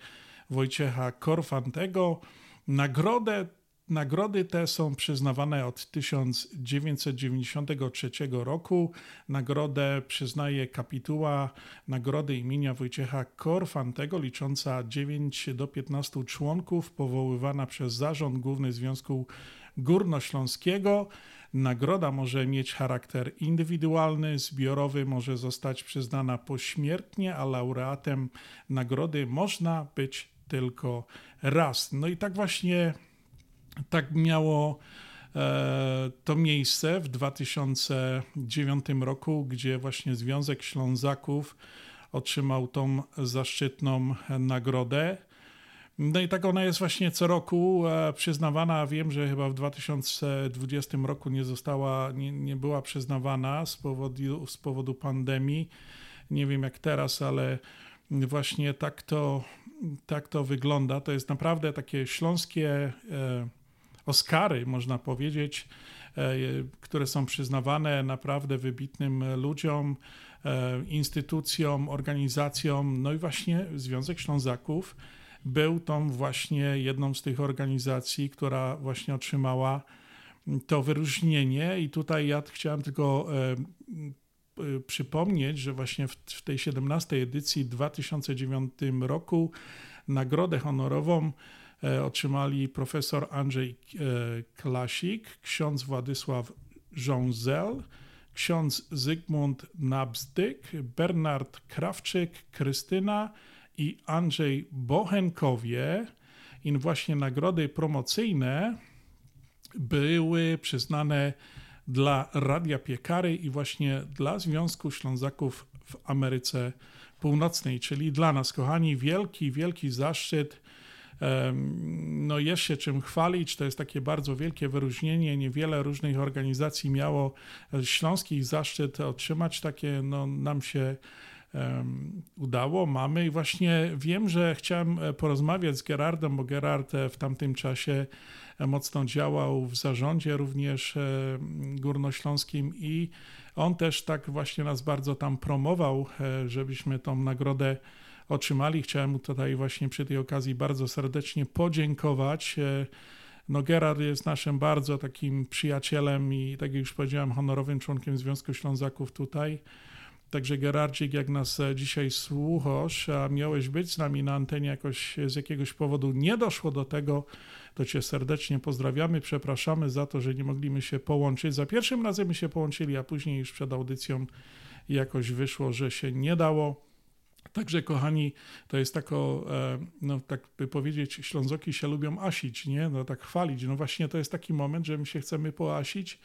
Wojciecha Korfantego. Nagrodę Nagrody te są przyznawane od 1993 roku. Nagrodę przyznaje kapituła Nagrody imienia Wojciecha Korfantego, licząca 9 do 15 członków, powoływana przez Zarząd Główny Związku Górnośląskiego. Nagroda może mieć charakter indywidualny, zbiorowy, może zostać przyznana pośmiertnie, a laureatem nagrody można być tylko raz. No i tak właśnie tak miało e, to miejsce w 2009 roku, gdzie właśnie Związek Ślązaków otrzymał tą zaszczytną nagrodę. No i tak ona jest właśnie co roku e, przyznawana. Wiem, że chyba w 2020 roku nie została, nie, nie była przyznawana z powodu, z powodu pandemii. Nie wiem jak teraz, ale właśnie tak to, tak to wygląda. To jest naprawdę takie śląskie e, Oscary, można powiedzieć, e, które są przyznawane naprawdę wybitnym ludziom, e, instytucjom, organizacjom. No i właśnie Związek Ślązaków był tą właśnie jedną z tych organizacji, która właśnie otrzymała to wyróżnienie. I tutaj ja chciałem tylko e, przypomnieć, że właśnie w, tej 17 edycji 2009 roku nagrodę honorową otrzymali profesor Andrzej e, Klasik, ksiądz Władysław Żązel, ksiądz Zygmunt Nabzdyk, Bernard Krawczyk, Krystyna i Andrzej Bochenkowie. I właśnie nagrody promocyjne były przyznane dla Radia Piekary i właśnie dla Związku Ślązaków w Ameryce Północnej, czyli dla nas, kochani, wielki, wielki zaszczyt no jest się czym chwalić. To jest takie bardzo wielkie wyróżnienie. Niewiele różnych organizacji miało śląski zaszczyt otrzymać takie, no nam się udało, mamy i właśnie wiem, że chciałem e, porozmawiać z Gerardem, bo Gerard e, w tamtym czasie e, mocno działał w zarządzie również górnośląskim i on też tak właśnie nas bardzo tam promował, żebyśmy tą nagrodę otrzymali. Chciałem mu tutaj właśnie przy tej okazji bardzo serdecznie podziękować. E, no Gerard jest naszym bardzo takim przyjacielem i tak jak już powiedziałem, honorowym członkiem Związku Ślązaków tutaj. Także Gerardzik, jak nas e, dzisiaj słuchasz, a miałeś być z nami na antenie jakoś z jakiegoś powodu nie doszło do tego, to cię serdecznie pozdrawiamy, przepraszamy za to, że nie mogliśmy się połączyć. Za pierwszym razem się połączyli, a później już przed audycją jakoś wyszło, że się nie dało. Także, kochani, to jest tako, e, no tak by powiedzieć, Ślązoki się lubią asić, nie? No tak chwalić. No właśnie to jest taki moment, że my się chcemy poasić,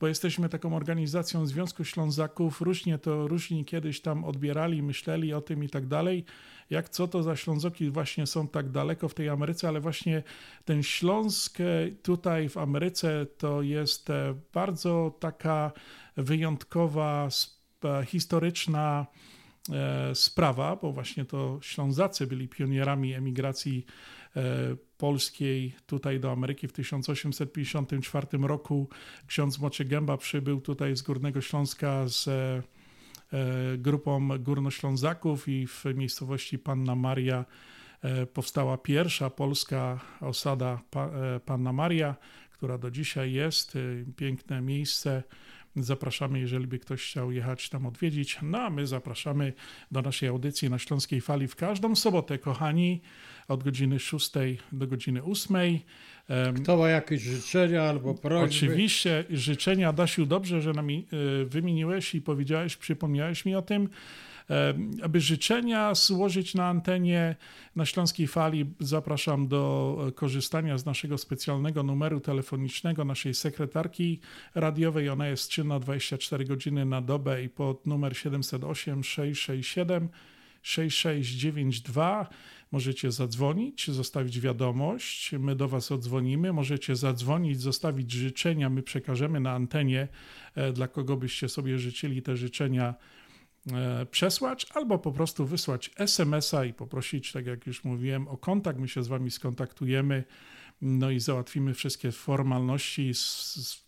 bo jesteśmy taką organizacją Związku Ślązaków. Różnie to, różni kiedyś tam odbierali, myśleli o tym i tak dalej. Jak co to za Ślązoki właśnie są tak daleko w tej Ameryce, ale właśnie ten Śląsk e, tutaj w Ameryce to jest e, bardzo taka wyjątkowa, historyczna, sprawa, bo właśnie to Ślązacy byli pionierami emigracji e, polskiej tutaj do Ameryki w 1854 roku. Ksiądz Moczy Gęba przybył tutaj z Górnego Śląska z e, grupą górnoślązaków i w miejscowości Panna Maria powstała pierwsza polska osada Panna Maria, która do dzisiaj jest. Piękne miejsce Zapraszamy, jeżeli by ktoś chciał jechać tam odwiedzić. No a my zapraszamy do naszej audycji na Śląskiej Fali w każdą sobotę, kochani, od godziny 6 do godziny 8. Kto ma jakieś życzenia albo prośby? Oczywiście życzenia, Dasiu, dobrze, że nami e, wymieniłeś i powiedziałeś, przypomniałeś mi o tym aby życzenia złożyć na antenie na Śląskiej Fali, zapraszam do korzystania z naszego specjalnego numeru telefonicznego naszej sekretarki radiowej. Ona jest czynna 24 godziny na dobę i pod numer 708 667 6692. Możecie zadzwonić, zostawić wiadomość, my do Was odzwonimy. Możecie zadzwonić, zostawić życzenia, my przekażemy na antenie, e, dla kogo byście sobie życzyli te życzenia przesłać, albo po prostu wysłać SMS-a i poprosić, tak jak już mówiłem, o kontakt. My się z Wami skontaktujemy, no i załatwimy wszystkie formalności z,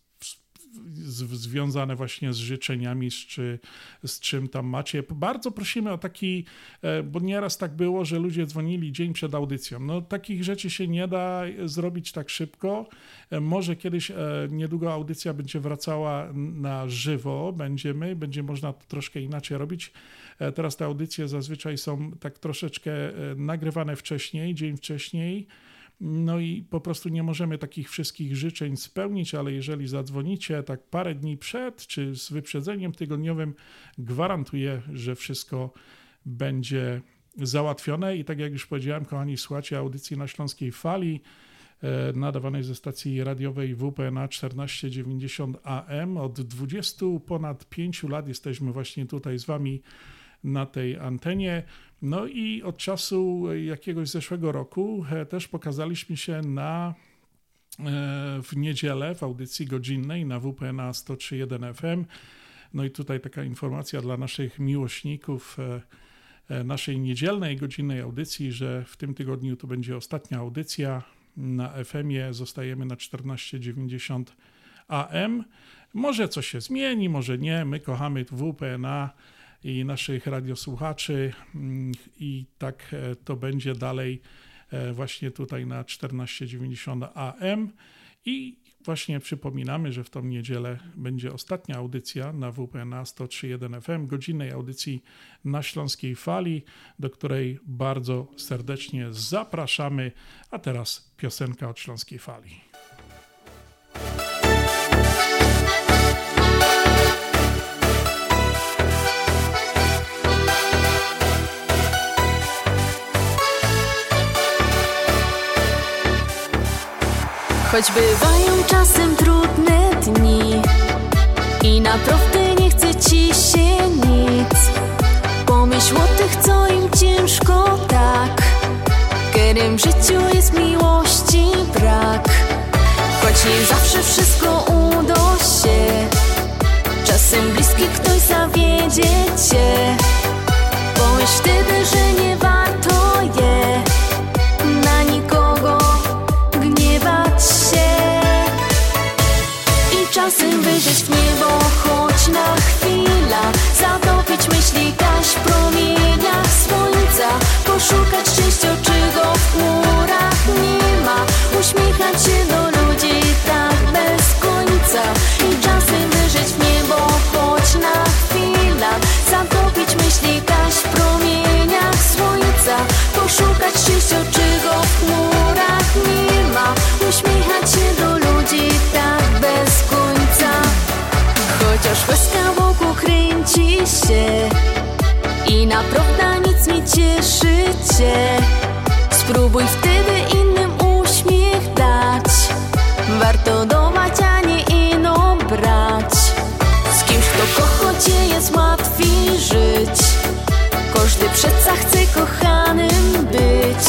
związane właśnie z życzeniami, z, czy, z czym tam macie. Bardzo prosimy o taki, e, bo nieraz tak było, że ludzie dzwonili dzień przed audycją. No takich rzeczy się nie da zrobić tak szybko. E, może kiedyś, niedługo audycja będzie wracała na żywo, będziemy, będzie można to troszkę inaczej robić. Teraz te audycje zazwyczaj są tak troszeczkę nagrywane wcześniej, dzień wcześniej. No i po prostu nie możemy takich wszystkich życzeń spełnić, ale jeżeli zadzwonicie tak parę dni przed, czy z wyprzedzeniem tygodniowym, gwarantuję, że wszystko będzie załatwione. I tak jak już powiedziałem, kochani, słuchacie audycji na Śląskiej Fali, e, nadawanej ze stacji radiowej WPNA 1490 AM. Od 20 ponad 5 lat jesteśmy właśnie tutaj z Wami na tej antenie. No i od czasu jakiegoś zeszłego roku e, też pokazaliśmy się na e, w niedzielę w audycji godzinnej na WPNA 103.1 FM. No i tutaj taka informacja dla naszych miłośników e, naszej niedzielnej godzinnej audycji, że w tym tygodniu to będzie ostatnia audycja na FM-ie. Zostajemy na 1490 AM. Może coś się zmieni, może nie. My kochamy WPNA i naszych radiosłuchaczy mm, i tak e, to będzie dalej e, właśnie tutaj na 1490 AM i właśnie przypominamy, że w tą niedzielę będzie ostatnia audycja na WPNA 103.1 FM, godzinnej audycji na Śląskiej Fali, do której bardzo serdecznie zapraszamy. A teraz piosenka od Śląskiej Fali. Choć bywają czasem trudne dni. I naprawdę nie chce ci się nic. Pomyśl o tych, co im ciężko tak. Kiedy w życiu jest miłości brak. Choć nie zawsze wszystko uda się. Czasem bliski ktoś zawiedzie cię. Pomyśl wtedy, że choć na chwilę Zatopić myśli gaś w promieniach słońca. Poszukać szczęścia, czego w chmurach nie ma. Uśmiechać się do ludzi tak bez końca. I czasem wyjrzeć w niebo choć na chwilę. Zatopić myśli gaś w promieniach słońca. Poszukać szczęścia, czego w chmurach nie ma. Uśmiechać się do Łezka wokół kręci się I naprawdę nic nie cieszy cię. Spróbuj wtedy innym uśmiech dać. Warto dawać, a nie inną brać. Z kimś, kto kocha cię jest łatwiej żyć. Każdy przeca chce kochanym być.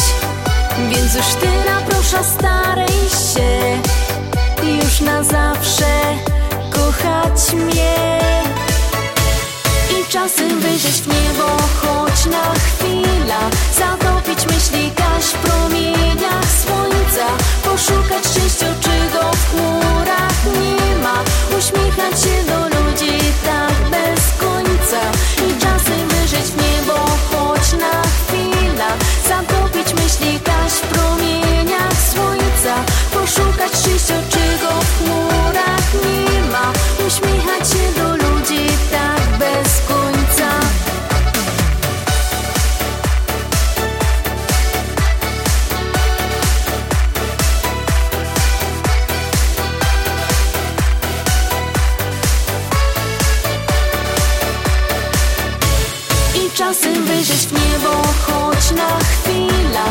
Więc już tyle proszę staraj się. Już na zawsze kochać mnie I czasem wyjrzeć w niebo choć na chwilę Zatopić myśli gaś w promieniach słońca Poszukać szczęścia, czego w chmurach nie ma Uśmiechać się do ludzi tak bez końca I czasem wyjrzeć w niebo choć na chwilę Zatopić myśli gaś w promieniach słońca Poszukać szczęścia, czego w chmurach uśmiechać się do ludzi tak bez końca. I czasem wyjrzeć w niebo choć na chwilę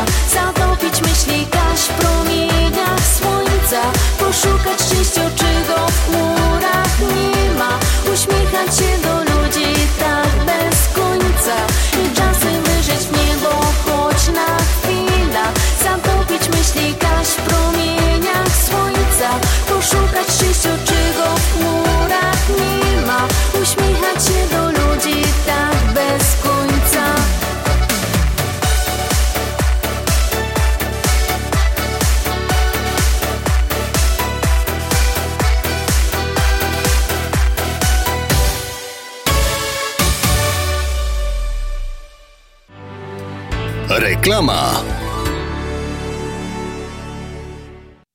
Skupić myśli kaś w promieniach słońca Poszukać szczęścia, czego w chmurach nie ma. Uśmiechać się do ludzi tak bez końca I czasem wyżyć w niebo choć na chwilę. Zatopić myśli kaś w promieniach słońca Poszukać szczęścia, czego w chmurach nie ma. Uśmiechać się do Reklama.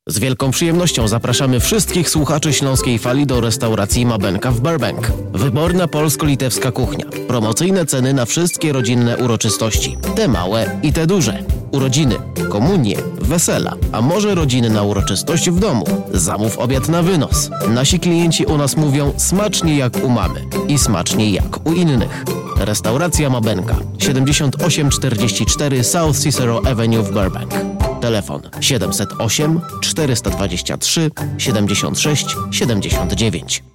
Z wielką przyjemnością zapraszamy wszystkich słuchaczy Śląskiej Fali do restauracji Mabenka w Burbank. Wyborna polsko-litewska kuchnia. Promocyjne ceny na wszystkie rodzinne uroczystości. Te małe i te duże. Urodziny, komunie, wesela, a może rodziny na uroczystość w domu. Zamów obiad na wynos. Nasi klienci u nas mówią smacznie jak u mamy i smacznie jak u innych. Restauracja Mabenka 7844 South Cicero Avenue w Burbank. Telefon 708 423 76 79.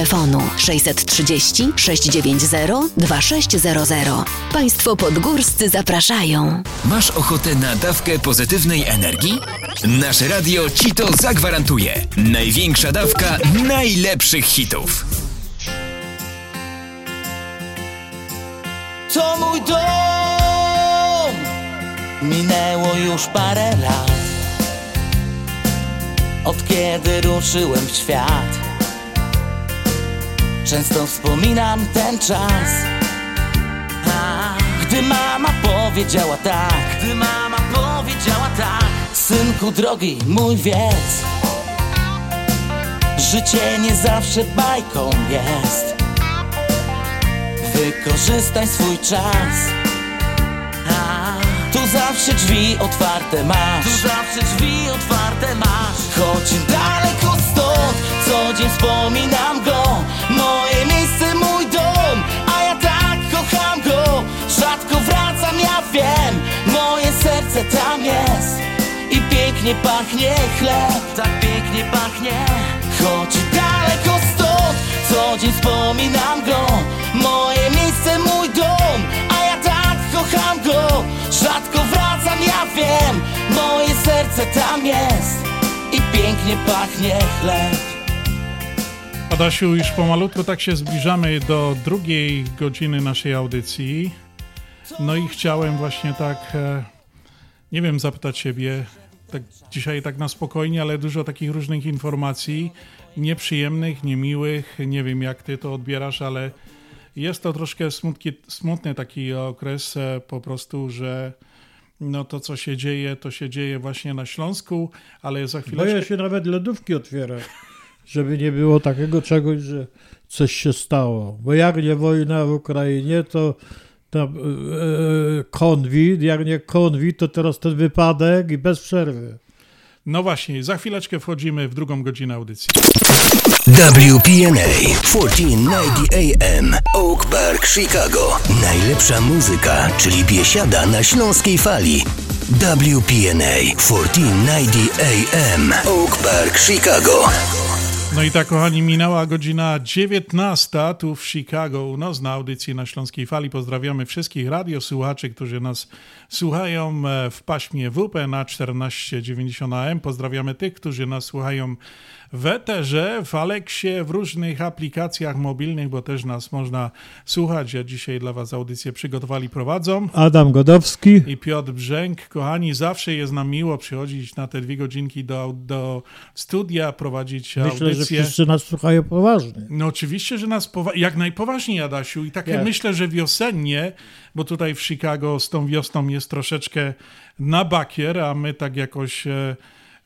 630 690 2600. Państwo podgórscy zapraszają. Masz ochotę na dawkę pozytywnej energii? Nasze radio ci to zagwarantuje. Największa dawka najlepszych hitów. To mój dom Minęło już parę lat Od kiedy ruszyłem w świat Często wspominam ten czas. Gdy mama powiedziała tak. Gdy mama powiedziała tak. Synku drogi, mój wiedz Życie nie zawsze bajką jest. Wykorzystaj swój czas zawsze drzwi otwarte masz. Tu zawsze drzwi otwarte masz. Choć daleko stąd Co dzień wspominam go. Moje miejsce, mój dom A ja tak kocham go. Rzadko wracam, ja wiem Moje serce tam jest. I pięknie pachnie chleb. Tak pięknie pachnie. Choć daleko stąd Co dzień wspominam go. Moje miejsce, mój dom wiem Moje serce tam jest I pięknie pachnie chleb Adasiu, już pomalutku tak się zbliżamy do drugiej godziny naszej audycji. No i chciałem właśnie tak, e, nie wiem, zapytać Ciebie, tak dzisiaj tak na spokojnie, ale dużo takich różnych informacji, nieprzyjemnych, niemiłych. Nie wiem, jak Ty to odbierasz, ale jest to troszkę smutki, smutny taki okres e, po prostu, że no to, co się dzieje, to się dzieje właśnie na Śląsku, ale za chwilę... Boję się nawet lodówki otwierać, żeby nie było takiego czegoś, że coś się stało. Bo jak nie wojna w Ukrainie, to tam, e, konwit, jak nie konwit, to teraz ten wypadek i bez przerwy. No właśnie, za chwileczkę wchodzimy w drugą godzinę audycji. WPNA 1490 AM Oak Park, Chicago. Najlepsza muzyka, czyli biesiada na śląskiej fali. WPNA 1490 AM Oak Park, Chicago. No i tak, kochani, minęła godzina 19 tu w Chicago u nas na audycji na Śląskiej Fali. Pozdrawiamy wszystkich radiosłuchaczy, którzy nas słuchają e, w paśmie WP na 1490 AM. Pozdrawiamy tych, którzy nas słuchają w Eterze, w Aleksie, w różnych aplikacjach mobilnych, bo też nas można słuchać. Ja dzisiaj dla Was audycję przygotowali, prowadzą. Adam Godowski. I Piotr Brzęk. Kochani, zawsze jest nam miło przychodzić na te dwie godzinki do, do studia, prowadzić Myślę, audycję. że wszyscy nas słuchają poważnie. No oczywiście, że nas powa- jak najpoważniej, Adasiu. I takie Jak? myślę, że wiosennie, bo tutaj w Chicago z tą wiosną jest troszeczkę na bakier, a my tak jakoś e,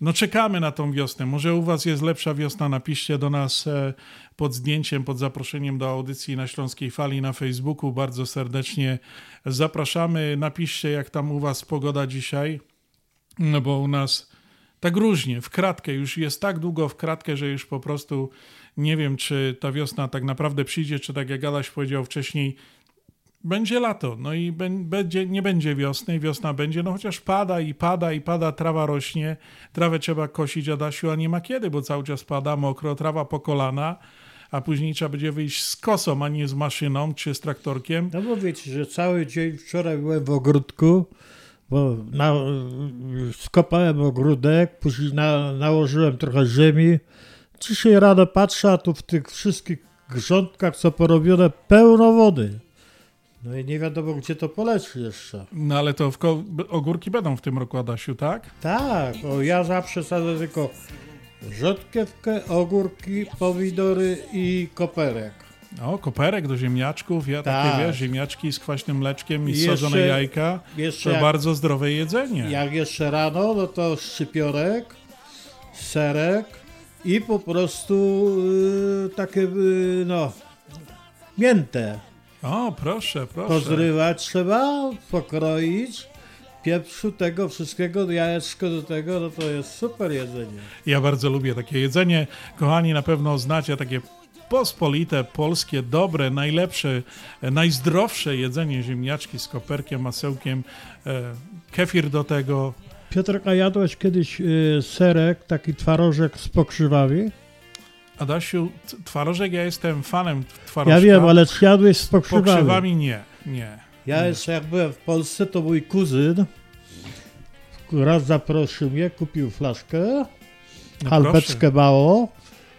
no czekamy na tą wiosnę. Może u Was jest lepsza wiosna, napiszcie do nas e, pod zdjęciem, pod zaproszeniem do audycji na Śląskiej Fali na Facebooku. Bardzo serdecznie zapraszamy. Napiszcie, jak tam u Was pogoda dzisiaj, no bo u nas tak różnie, w kratkę. Już jest tak długo w kratkę, że już po prostu nie wiem, czy ta wiosna tak naprawdę przyjdzie, czy tak jak Adaś powiedział wcześniej, będzie lato, no i będzie, nie będzie wiosny, wiosna będzie, no chociaż pada i pada i pada, trawa rośnie, trawę trzeba kosić, Adasiu, a nie ma kiedy, bo cały czas pada, mokro, trawa po kolana, a później trzeba będzie wyjść z kosą, a nie z maszyną czy z traktorkiem. No bo wiecie, że cały dzień wczoraj byłem w ogródku, bo na, skopałem ogródek, później na, nałożyłem trochę ziemi. Dzisiaj rano patrzę, a tu w tych wszystkich grządkach, co porobione, pełno wody. No i nie wiadomo, gdzie to poleci jeszcze. No ale to ogórki będą w tym roku, Adasiu, tak? Tak, o, ja zawsze sadzę tylko rzodkiewkę, ogórki, pomidory i koperek. O, koperek do ziemniaczków, ja tak. takie wiesz, ziemniaczki z kwaśnym mleczkiem i jeszcze, sadzone jajka. To jak, bardzo zdrowe jedzenie. Jak jeszcze rano, no to szczypiorek, serek i po prostu yy, takie, yy, no, mięte. O, proszę, proszę. Pozrywać trzeba, pokroić. Pieprzu tego wszystkiego, jajeczko do tego, no to jest super jedzenie. Ja bardzo lubię takie jedzenie. Kochani, na pewno znacie takie pospolite, polskie, dobre, najlepsze, najzdrowsze jedzenie ziemniaczki z koperkiem, masełkiem, e, kefir do tego. Piotrek, a jadłeś kiedyś y, serek, taki twarożek z pokrzywami? Adasiu, twarożek, ja jestem fanem twarożka. Ja wiem, ale czy jadłeś z pokrzywami? Z pokrzywami nie, nie. Ja nie. jeszcze jak byłem w Polsce, to mój kuzyn raz zaprosił mnie, kupił flaszkę, no halbeczkę mało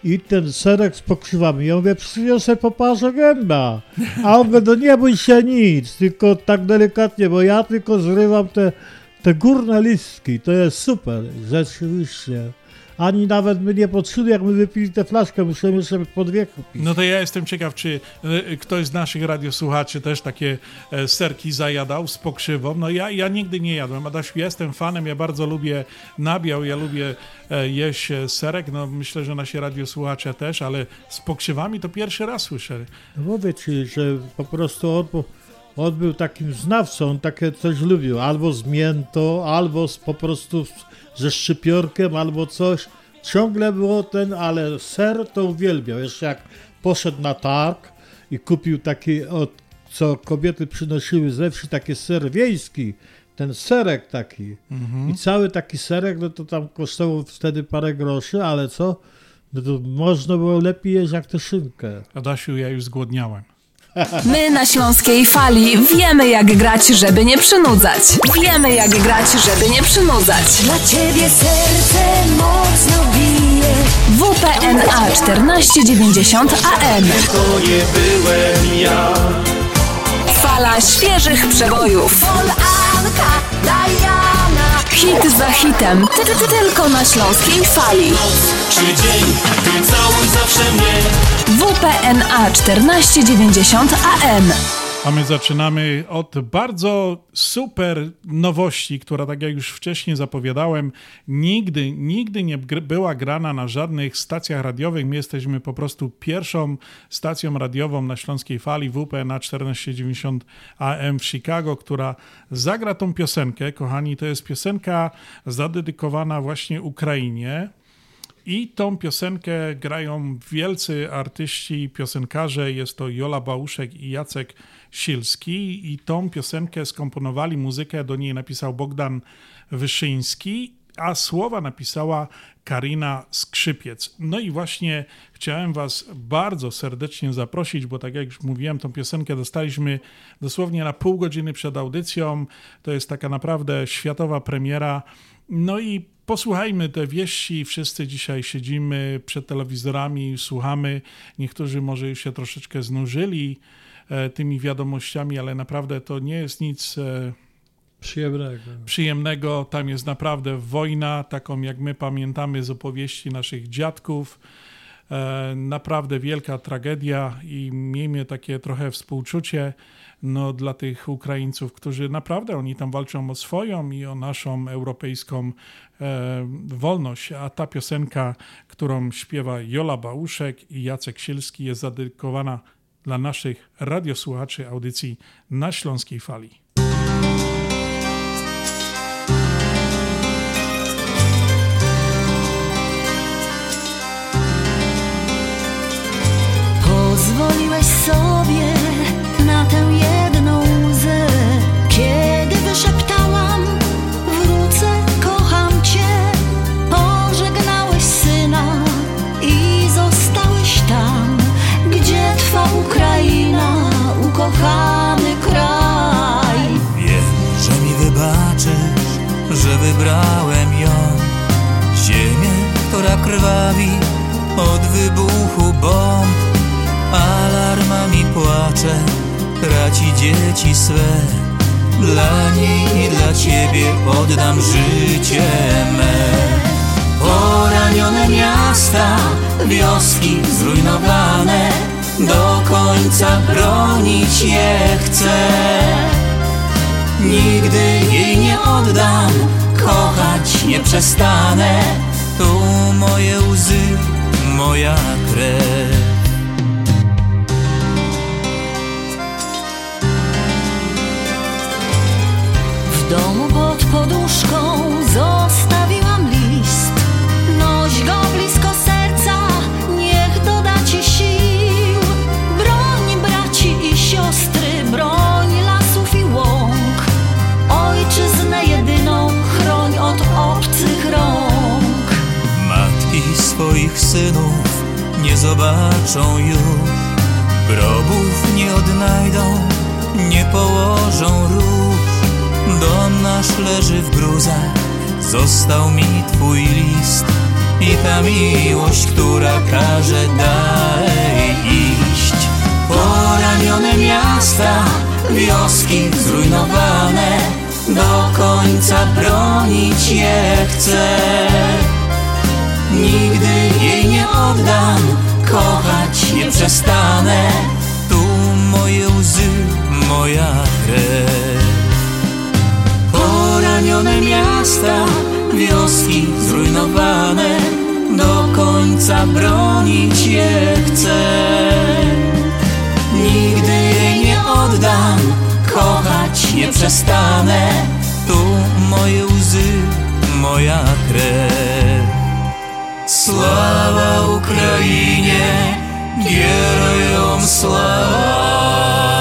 i ten serek z pokrzywami. Ja mówię, przyniosę poparze gęba. A on mówi, no nie bój się nic, tylko tak delikatnie, bo ja tylko zrywam te, te górne listki. To jest super, rzeczywiście ani nawet my nie poczuli, jak my wypili tę flaszkę, musimy sobie po dwie kupić. No to ja jestem ciekaw, czy e, ktoś z naszych radiosłuchaczy też takie e, serki zajadał z pokrzywą. No ja, ja nigdy nie jadłem, Adasiu, jestem fanem, ja bardzo lubię nabiał, ja lubię e, jeść serek, no myślę, że nasi radiosłuchacze też, ale z pokrzywami to pierwszy raz słyszę. No mówię ci, że po prostu on, on był takim znawcą, on takie coś lubił, albo z miętą, albo z, po prostu ze szczypiorkiem albo coś. Ciągle było ten, ale ser to uwielbiał. Jeszcze jak poszedł na targ i kupił taki, od, co kobiety przynosiły ze wsi, taki ser wiejski, ten serek taki. Mhm. I cały taki serek, no to tam kosztował wtedy parę groszy, ale co? No to można było lepiej jeść jak tę szynkę. Adasiu, ja już zgłodniałem. My na Śląskiej Fali wiemy jak grać, żeby nie przynudzać. Wiemy jak grać, żeby nie przynudzać. Dla ciebie serce mocno bije. WPNA 1490 AM. To nie byłem ja. Fala świeżych przebojów. Pol Anka, Diana. Hit za hitem. Ty, ty, ty, tylko na Śląskiej Fali. Czy dzień, całuj zawsze mnie. WPNA 1490 AM. A my zaczynamy od bardzo super nowości, która, tak jak już wcześniej zapowiadałem, nigdy, nigdy nie była grana na żadnych stacjach radiowych. My jesteśmy po prostu pierwszą stacją radiową na śląskiej fali WPNA 1490 AM w Chicago, która zagra tą piosenkę. Kochani, to jest piosenka zadedykowana właśnie Ukrainie. I tą piosenkę grają wielcy artyści, piosenkarze. Jest to Jola Bałuszek i Jacek Silski. I tą piosenkę skomponowali, muzykę do niej napisał Bogdan Wyszyński, a słowa napisała Karina Skrzypiec. No i właśnie chciałem Was bardzo serdecznie zaprosić, bo tak jak już mówiłem, tą piosenkę dostaliśmy dosłownie na pół godziny przed audycją. To jest taka naprawdę światowa premiera. No i posłuchajmy te wieści. Wszyscy dzisiaj siedzimy przed telewizorami, słuchamy. Niektórzy może już się troszeczkę znużyli tymi wiadomościami, ale naprawdę to nie jest nic e, przyjemnego. przyjemnego. Tam jest naprawdę wojna, taką jak my pamiętamy z opowieści naszych dziadków. E, naprawdę wielka tragedia i miejmy takie trochę współczucie no, dla tych Ukraińców, którzy naprawdę oni tam walczą o swoją i o naszą europejską e, wolność. A ta piosenka, którą śpiewa Jola Bałuszek i Jacek Sielski, jest zadedykowana dla naszych radiosłuchaczy audycji na Śląskiej Fali. Krwawi od wybuchu bomb. Alarmami płacze, traci dzieci swe. Dla niej i dla ciebie oddam życie me. Poranione miasta, wioski zrujnowane Do końca bronić je chcę. Nigdy jej nie oddam, kochać nie przestanę Tu moje łzy, moja krew. W domu pod poduszką zostawiłam synów nie zobaczą już. Grobów nie odnajdą, nie położą róż. Dom nasz leży w gruzach, został mi twój list. I ta miłość, która każe dalej iść. Poranione miasta, wioski zrujnowane Do końca bronić je chcę Nigdy jej nie oddam, kochać nie przestanę. Tu moje łzy, moja krew. Poranione miasta, wioski zrujnowane. Do końca bronić je chcę. Nigdy jej nie oddam, kochać nie przestanę. Tu moje łzy, moja krew Слава Україні, героям слава!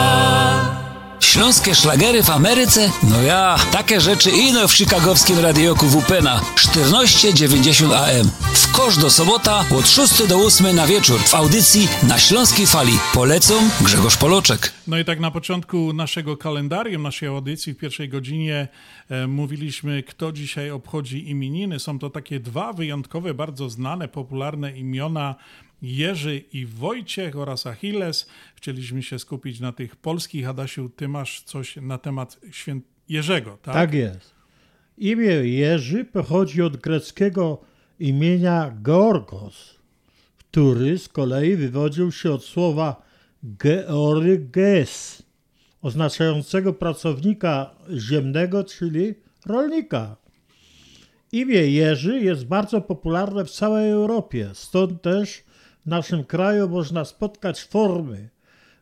Śląskie szlagery w Ameryce? No ja, takie rzeczy ino w chicagowskim radioku WPNA 1490 AM. W kosz do sobota od 6 do 8 na wieczór w audycji na Śląskiej Fali. Polecą Grzegorz Poloczek. No i tak na początku naszego kalendarium, naszej audycji w pierwszej godzinie e, mówiliśmy, kto dzisiaj obchodzi imieniny. Są to takie dwa wyjątkowe, bardzo znane, popularne imiona Jerzy i Wojciech oraz Achilles. Chcieliśmy się skupić na tych polskich. Adasiu, ty masz coś na temat święt Jerzego, tak? Tak jest. Imię Jerzy pochodzi od greckiego imienia Georgos, który z kolei wywodził się od słowa georges, oznaczającego pracownika ziemnego, czyli rolnika. Imię Jerzy jest bardzo popularne w całej Europie, stąd też w naszym kraju można spotkać formy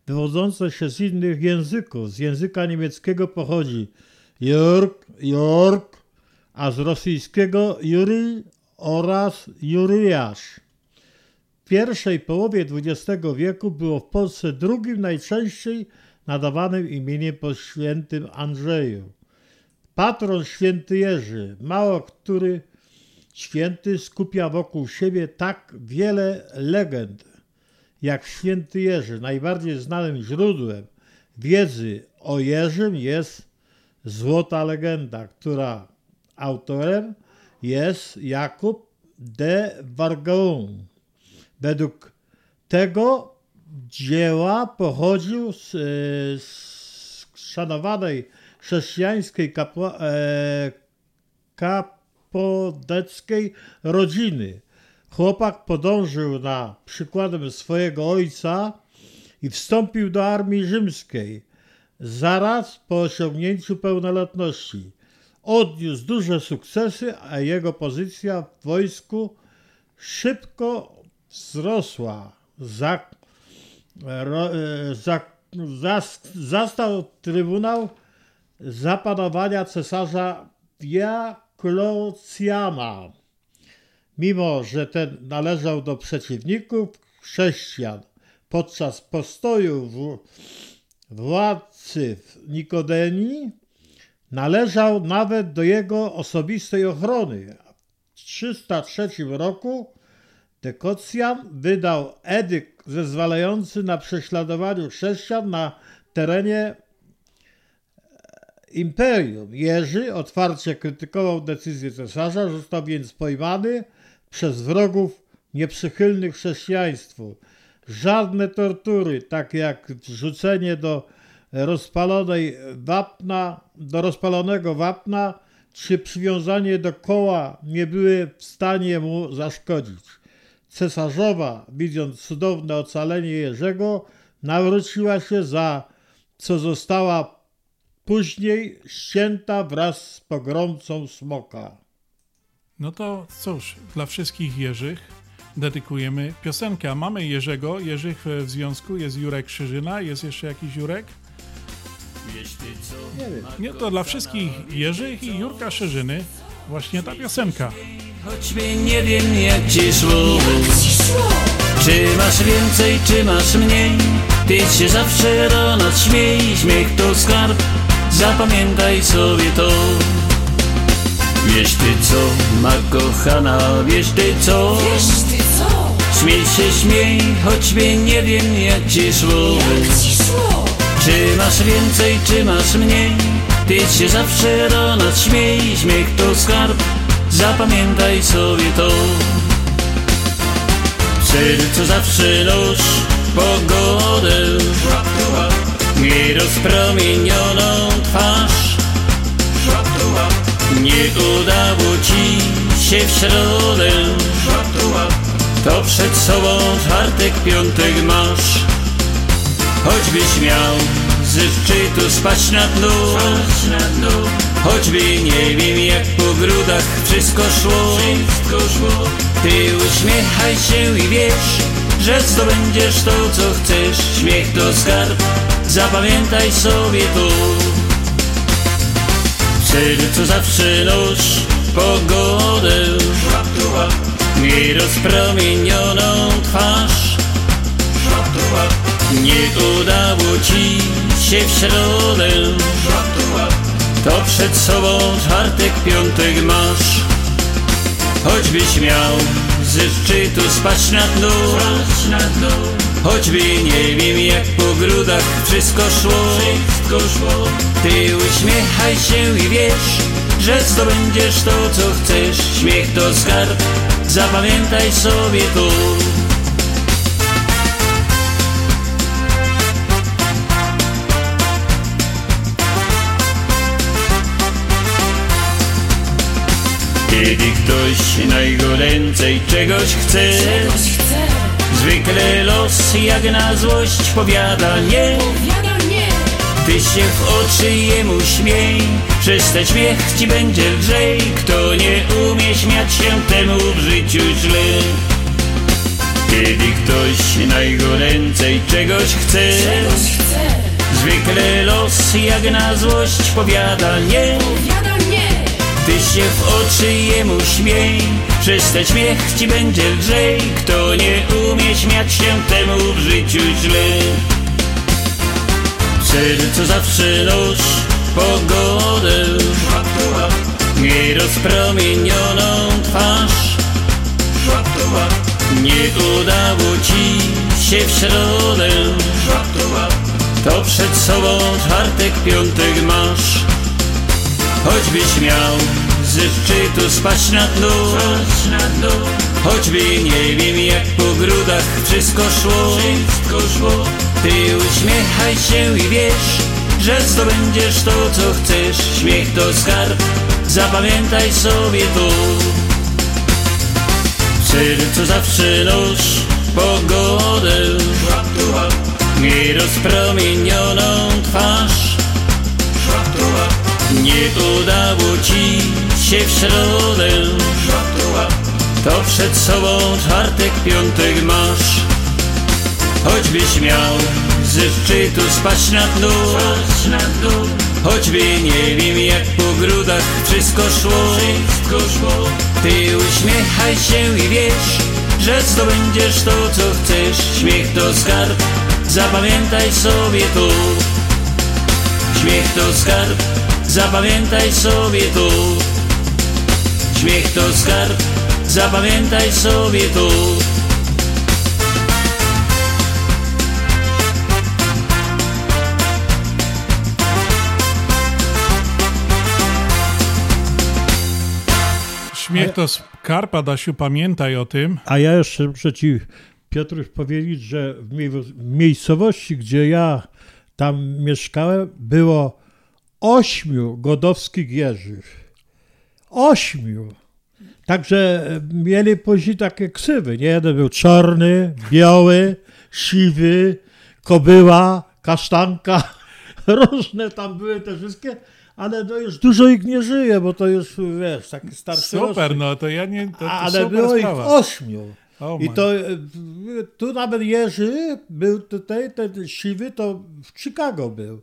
wywodzące się z innych języków. Z języka niemieckiego pochodzi Jörg, Jorg, a z rosyjskiego Juri oraz Juriasz. W pierwszej połowie XX wieku było w Polsce drugim najczęściej nadawanym imieniem po świętym Andrzeju. Patron święty Jerzy, mało który święty skupia wokół siebie tak wiele legend, jak święty Jerzy. Najbardziej znanym źródłem wiedzy o Jerzym jest Złota Legenda, która autorem jest Jakub de Vargaun. Według tego dzieła pochodził z, z szanowanej chrześcijańskiej kapła, e, kapodeckiej rodziny. chłopak podążył na przykładem swojego ojca i wstąpił do armii rzymskiej zaraz po osiągnięciu pełnoletności. Odniósł duże sukcesy, a jego pozycja w wojsku szybko wzrosła. Za, ro, za, zas, zastał trybunał zapanowania cesarza Diaklocjana. Mimo, że ten należał do przeciwników chrześcijan, podczas postoju w, władcy w Nikodenii należał nawet do jego osobistej ochrony. W 303 roku Dekocjan wydał edykt zezwalający na prześladowanie chrześcijan na terenie imperium. Jerzy otwarcie krytykował decyzję cesarza, został więc pojmany przez wrogów nieprzychylnych chrześcijaństwu. Żadne tortury, takie jak wrzucenie do rozpalonej wapna, do rozpalonego wapna, czy przywiązanie do koła nie były w stanie mu zaszkodzić. Cesarzowa, widząc cudowne ocalenie Jerzego, nawróciła się za co została później ścięta wraz z pogromcą smoka. No to cóż, dla wszystkich Jerzych dedykujemy piosenkę. A mamy Jerzego, Jerzych w związku, jest Jurek Krzyżyna, jest jeszcze jakiś Jurek? Nie wiem. Nie, to dla wszystkich Jerzych i Jurka Szerzyny właśnie ta piosenka. Choćby nie wiem jak ci szło Czy masz więcej, czy masz mniej Ty się zawsze rano śmiej Śmiech to skarb Zapamiętaj sobie to. Wiesz ty co, ma kochana Wiesz ty co? Śmiej się, śmiej Choćby nie wiem jak ci szło. Czy masz więcej, czy masz mniej? Ty się zawsze rano śmiej Śmiech to skarb. Zapamiętaj sobie to. W sercu zawsze noś pogodę Nie rozpromienioną twarz. Nie udało ci się w środę. To przed sobą czwartek, piątek masz. Choćbyś miał ze szczytu spać na dnu Choćby nie wiem jak po grudach wszystko szło. Ty uśmiechaj się i wiesz Że zdobędziesz to co chcesz. Śmiech to skarb Zapamiętaj sobie to W sercu zawsze noś pogodę Nierozpromienioną twarz. Nie udało ci się w środę. To przed sobą czwartek, piątek masz. Choćbyś miał ze szczytu spać na dnu Choćby nie wiem jak po grudach wszystko szło. Ty uśmiechaj się i wiesz Że zdobędziesz to co chcesz. Śmiech to skarb Zapamiętaj sobie to Kiedy ktoś na jego ręce czegoś chce Zwykle los jak na złość powiada nie. Ty się w oczy jemu śmiej Przez ten śmiech ci będzie lżej. Kto nie umie śmiać się temu w życiu źle. Kiedy ktoś na jego ręce czegoś chce Zwykle los jak na złość powiada nie. Ty się w oczy jemu śmiej Przez ten śmiech ci będzie lżej Kto nie umie śmiać się temu w życiu źle. W sercu zawsze noś pogodę Nierozpromienioną twarz. Nie udało ci się w środę. To przed sobą czwartek, piątek masz. Choćbyś miał ze szczytu spać na dnu Choćby nie wiem jak po grudach wszystko szło. Ty uśmiechaj się i wiesz Że zdobędziesz to co chcesz. Śmiech to skarb Zapamiętaj sobie to W sercu zawsze nóż pogodę Nierozpromienioną twarz. Nie udało ci w środę. To przed sobą czwartek, piątek masz. Choćbyś miał ze szczytu spać na dół Choćby nie wiem jak po grudach wszystko szło. Ty uśmiechaj się i wiesz Że zdobędziesz to co chcesz. Śmiech to skarb, zapamiętaj sobie to Śmiech to skarb, zapamiętaj sobie to Śmiech to skarb, zapamiętaj sobie to Śmiech to skarb, Adasiu, pamiętaj o tym. A ja jeszcze muszę ci, Piotruś, powiedzieć, że w miejscowości, gdzie ja tam mieszkałem, było ośmiu godowskich jeżych. Ośmiu. Także mieli później takie ksywy. Nie jeden był czarny, biały, siwy, kobyła, kasztanka. Różne tam były te wszystkie, ale to już dużo ich nie żyje, bo to już, wiesz, taki starszy Super, rocznik. no to ja nie... To, to Ale było sprawa. ich ośmiu. Oh I to e, tu nawet Jerzy był tutaj, ten siwy, to w Chicago był.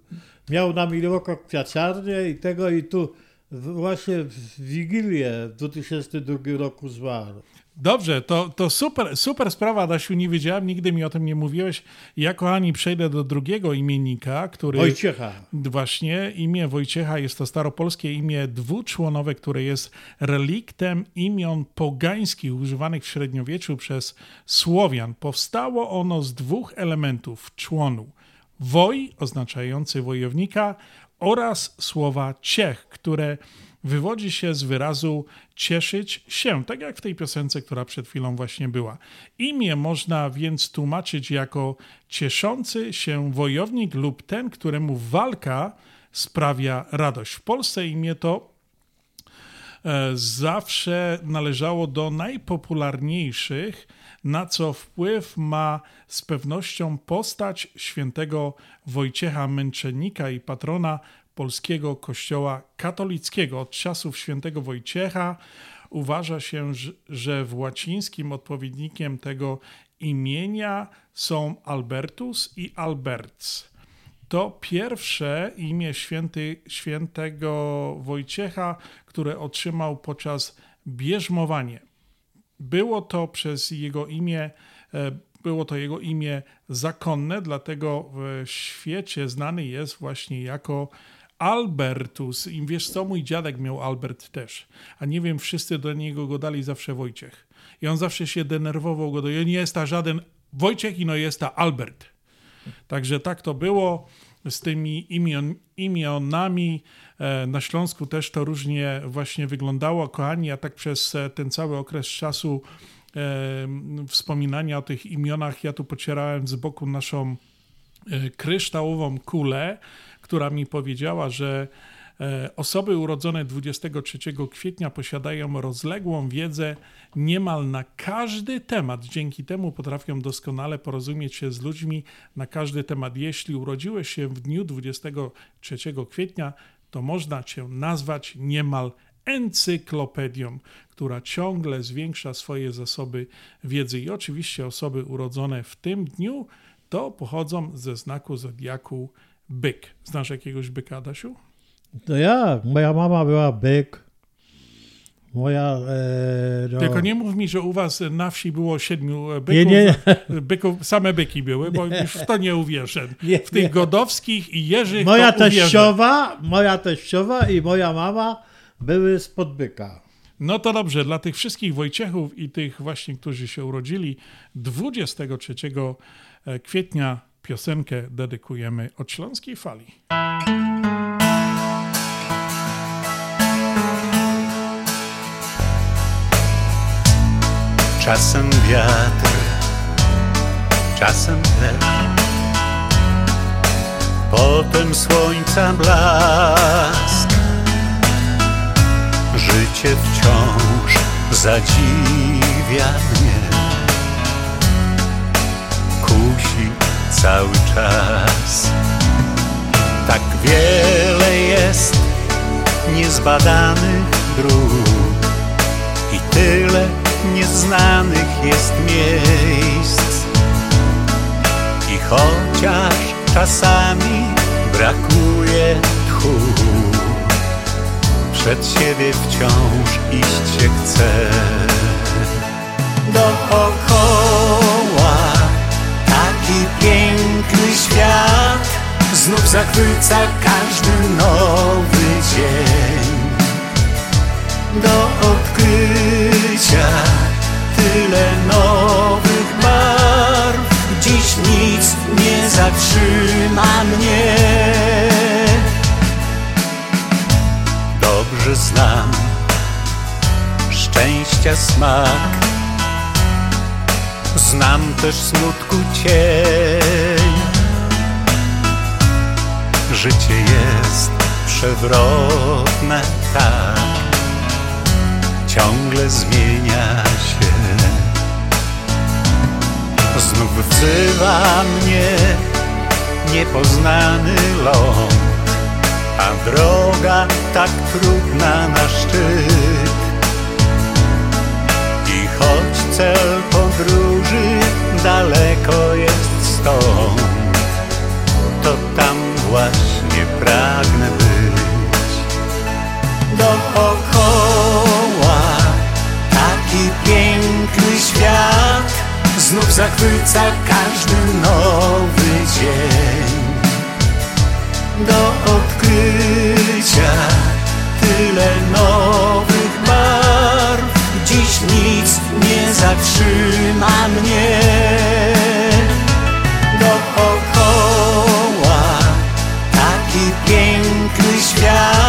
Miał na Milwaukee kwiaciarnię i tego i tu właśnie w Wigilię w 2002 roku zmarł. Dobrze, to, to super, super sprawa, Adasiu, nie wiedziałem, nigdy mi o tym nie mówiłeś. Ja, kochani, przejdę do drugiego imiennika, który... Wojciecha. Właśnie, imię Wojciecha jest to staropolskie imię dwuczłonowe, które jest reliktem imion pogańskich używanych w średniowieczu przez Słowian. Powstało ono z dwóch elementów członu. Woj, oznaczający wojownika, oraz słowa ciech, które wywodzi się z wyrazu cieszyć się, tak jak w tej piosence, która przed chwilą właśnie była. Imię można więc tłumaczyć jako cieszący się wojownik lub ten, któremu walka sprawia radość. W Polsce imię to e, zawsze należało do najpopularniejszych, na co wpływ ma z pewnością postać świętego Wojciecha Męczennika i patrona polskiego kościoła katolickiego. Od czasów świętego Wojciecha uważa się, że- w łacińskim odpowiednikiem tego imienia są Albertus i Alberts. To pierwsze imię święty, świętego Wojciecha, które otrzymał podczas bierzmowania. Było to przez jego imię, e, było to jego imię zakonne, dlatego w świecie znany jest właśnie jako Albertus. I wiesz co, mój dziadek miał Albert też. A nie wiem, wszyscy do niego go dali zawsze Wojciech. I on zawsze się denerwował go, do nie jest ta żaden Wojciech, i no jest ta Albert. Także tak to było z tymi imion, imionami. E, Na Śląsku też to różnie właśnie wyglądało. Kochani, a tak przez e, ten cały okres czasu e, wspominania o tych imionach, ja tu pocierałem z boku naszą kryształową kulę, która mi powiedziała, że osoby urodzone 23 kwietnia posiadają rozległą wiedzę niemal na każdy temat. Dzięki temu potrafią doskonale porozumieć się z ludźmi na każdy temat. Jeśli urodziłeś się w dniu 23 kwietnia, to można cię nazwać niemal encyklopedią, która ciągle zwiększa swoje zasoby wiedzy. I oczywiście osoby urodzone w tym dniu to pochodzą ze znaku zodiaku byk. Znasz jakiegoś byka, Adasiu? To jak? Moja mama była byk. Moja. E, no, Tylko nie mów mi, że u was na wsi było siedmiu e, byków. Nie, nie. byków same byki były, bo już w to nie uwierzę. Nie, w tych nie. godowskich i jeżych Moja uwierzę. teściowa, moja teściowa i moja mama były spod byka. No to dobrze, dla tych wszystkich Wojciechów i tych właśnie, którzy się urodzili 23 kwietnia piosenkę dedykujemy od Śląskiej Fali. Czasem wiatr, czasem deszcz, potem słońca blask. Życie wciąż zadziwia mnie, kusi cały czas. Tak wiele jest niezbadanych dróg i tyle nieznanych jest miejsc. I chociaż czasami brakuje tchu, przed siebie wciąż iść się chce. Dookoła taki piękny świat znów zachwyca każdy nowy dzień. Do odkrycia tyle nowych barw, dziś nic nie zatrzyma mnie. Dobrze znam szczęścia smak, znam też smutku cień. Życie jest przewrotne tak, ciągle zmienia się. Znów wzywa mnie niepoznany ląd, a droga tak trudna na szczyt. I choć cel podróży daleko jest stąd, to tam właśnie pragnę być. Dookoła taki piękny świat znów zachwyca każdy nowy dzień. Do odkrycia tyle nowych barw, dziś nic nie zatrzyma mnie. Dookoła taki piękny świat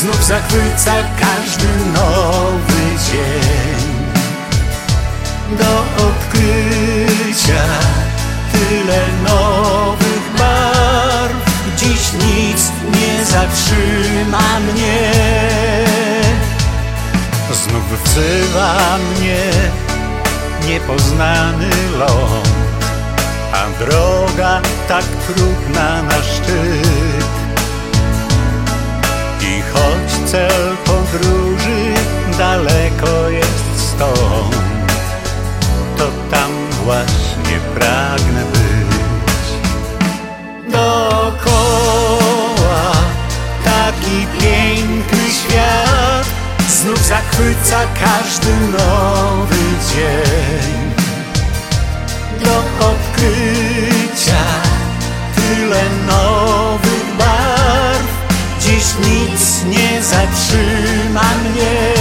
znów zachwyca każdy nowy dzień. Do odkrycia tyle nowych barw, dziś nic nie zatrzyma mnie. Znów wzywa mnie niepoznany ląd, a droga tak trudna na szczyt. Choć cel podróży daleko jest stąd, to tam właśnie pragnę być. Dookoła taki piękny świat znów zachwyca każdy nowy dzień. Do odkrycia tyle nowych barw, dziś nic nie zatrzyma mnie.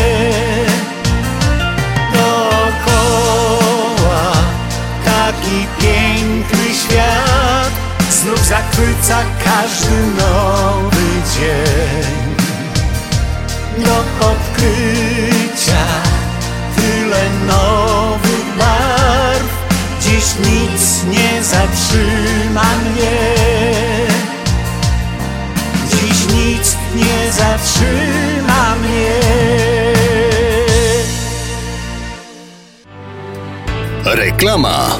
Dookoła taki piękny świat znów zachwyca każdy nowy dzień. Do odkrycia tyle nowych barw, dziś nic nie zatrzyma mnie. Nie zatrzyma mnie. Reklama.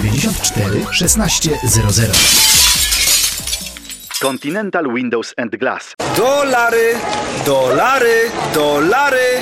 794 1600. Continental Windows and Glass. Dolary, dolary, dolary,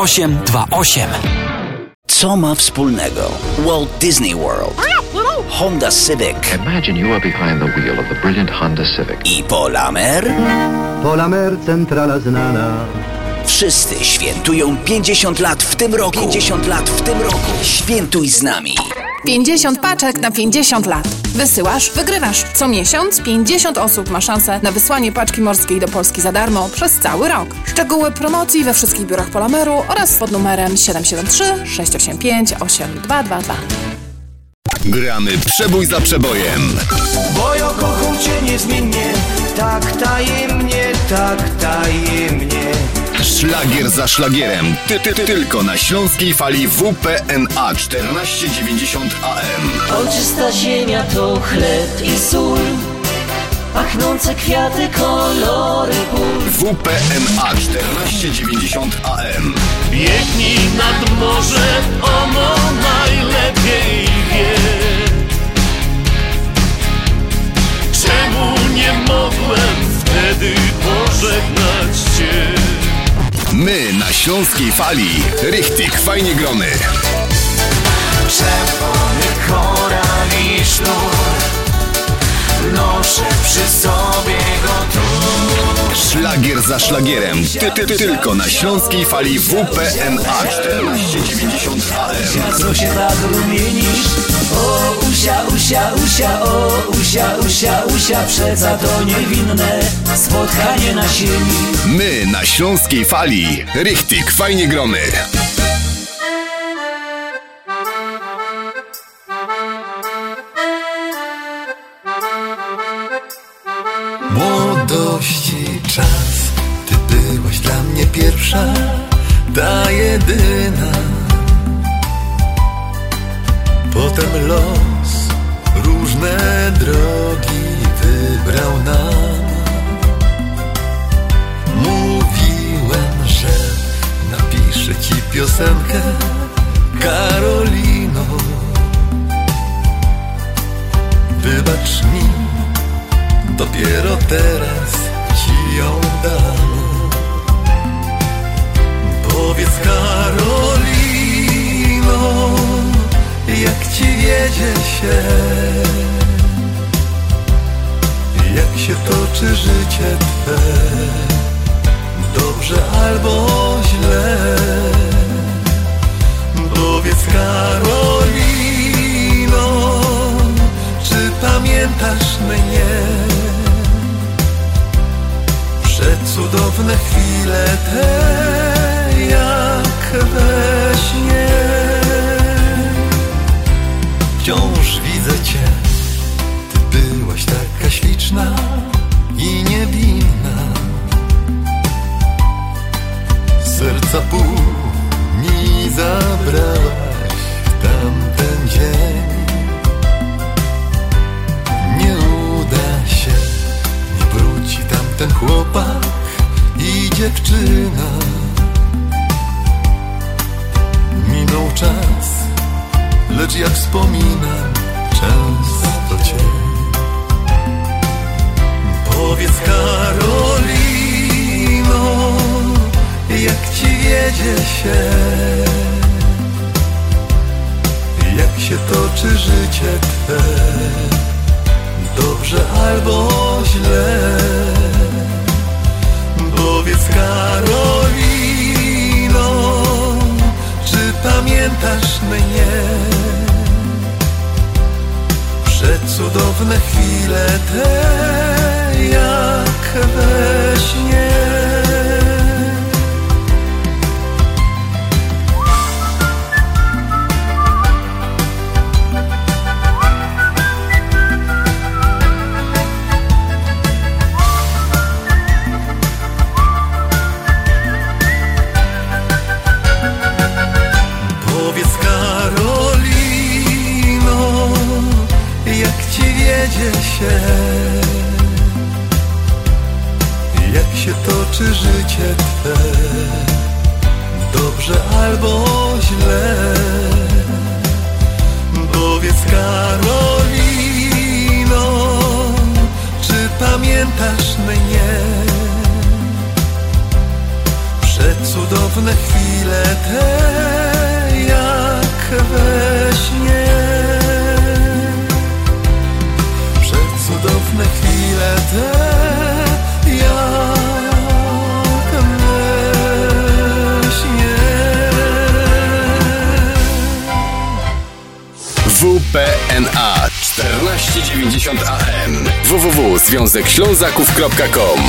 0828. Co ma wspólnego Walt Disney World, Honda Civic Imagine you are behind the wheel of the brilliant Honda Civic. i Polamer? Polamer centrala znana. Wszyscy świętują 50 lat w tym roku. 50 lat w tym roku. Świętuj z nami. 50 paczek na 50 lat. Wysyłasz, wygrywasz. Co miesiąc 50 osób ma szansę na wysłanie paczki morskiej do Polski za darmo przez cały rok. Szczegóły promocji we wszystkich biurach Polameru oraz pod numerem 773 685 8222. Gramy przebój za przebojem. Bo ja kocham cię niezmiennie Tak tajemnie, tak tajemnie Szlagier za szlagierem. Ty, ty, ty, tylko na śląskiej fali WPNA 1490 AM. Ojczysta ziemia to chleb i sól Pachnące kwiaty, kolory ból WPNA 1490 AM. Biegnij nad morze, ono najlepiej wie Czemu nie mogłem wtedy pożegnać Cię? My na śląskiej fali. Richtig, fajnie grony. Czerwony koral i sznur Noszę przy sobie go tu Szlagier za szlagierem. Ty, ty, ty, tylko na śląskiej fali WPNA 1490 AM. Co się tak rumienisz? O usia, usia, usia, o usia, usia, usia Przeca to niewinne spotkanie na sieni My na śląskiej fali. Richtig, fajnie grony. Młodości czas, ty byłaś dla mnie pierwsza, ta jedyna. Potem los różne drogi wybrał nam. Mówiłem, że napiszę ci piosenkę, Karolino. Wybacz mi, Dopiero teraz ją dam Powiedz Karolino Jak ci wiedzie się? Jak się toczy życie twe? Dobrze albo źle? Powiedz Karolino Czy pamiętasz mnie Przecudowne chwile te jak we śnie. Wciąż widzę cię Ty byłaś taka śliczna i niewinna. Serca pół mi zabrałaś tamten dzień chłopak i dziewczyna. Minął czas, lecz ja wspominam często cię Powiedz Karolino, jak ci wiedzie się? Jak się toczy życie twe? Dobrze albo źle Powiedz Karolino Czy pamiętasz mnie? Przecudowne chwile te jak we śnie się. Jak się toczy życie Twe Dobrze albo źle? Powiedz Karolino Czy pamiętasz mnie? Przecudowne chwile te Jak we śnie Przecudowne chwile te Jak we śnie WPNA 1490 AM www.związekślązaków.com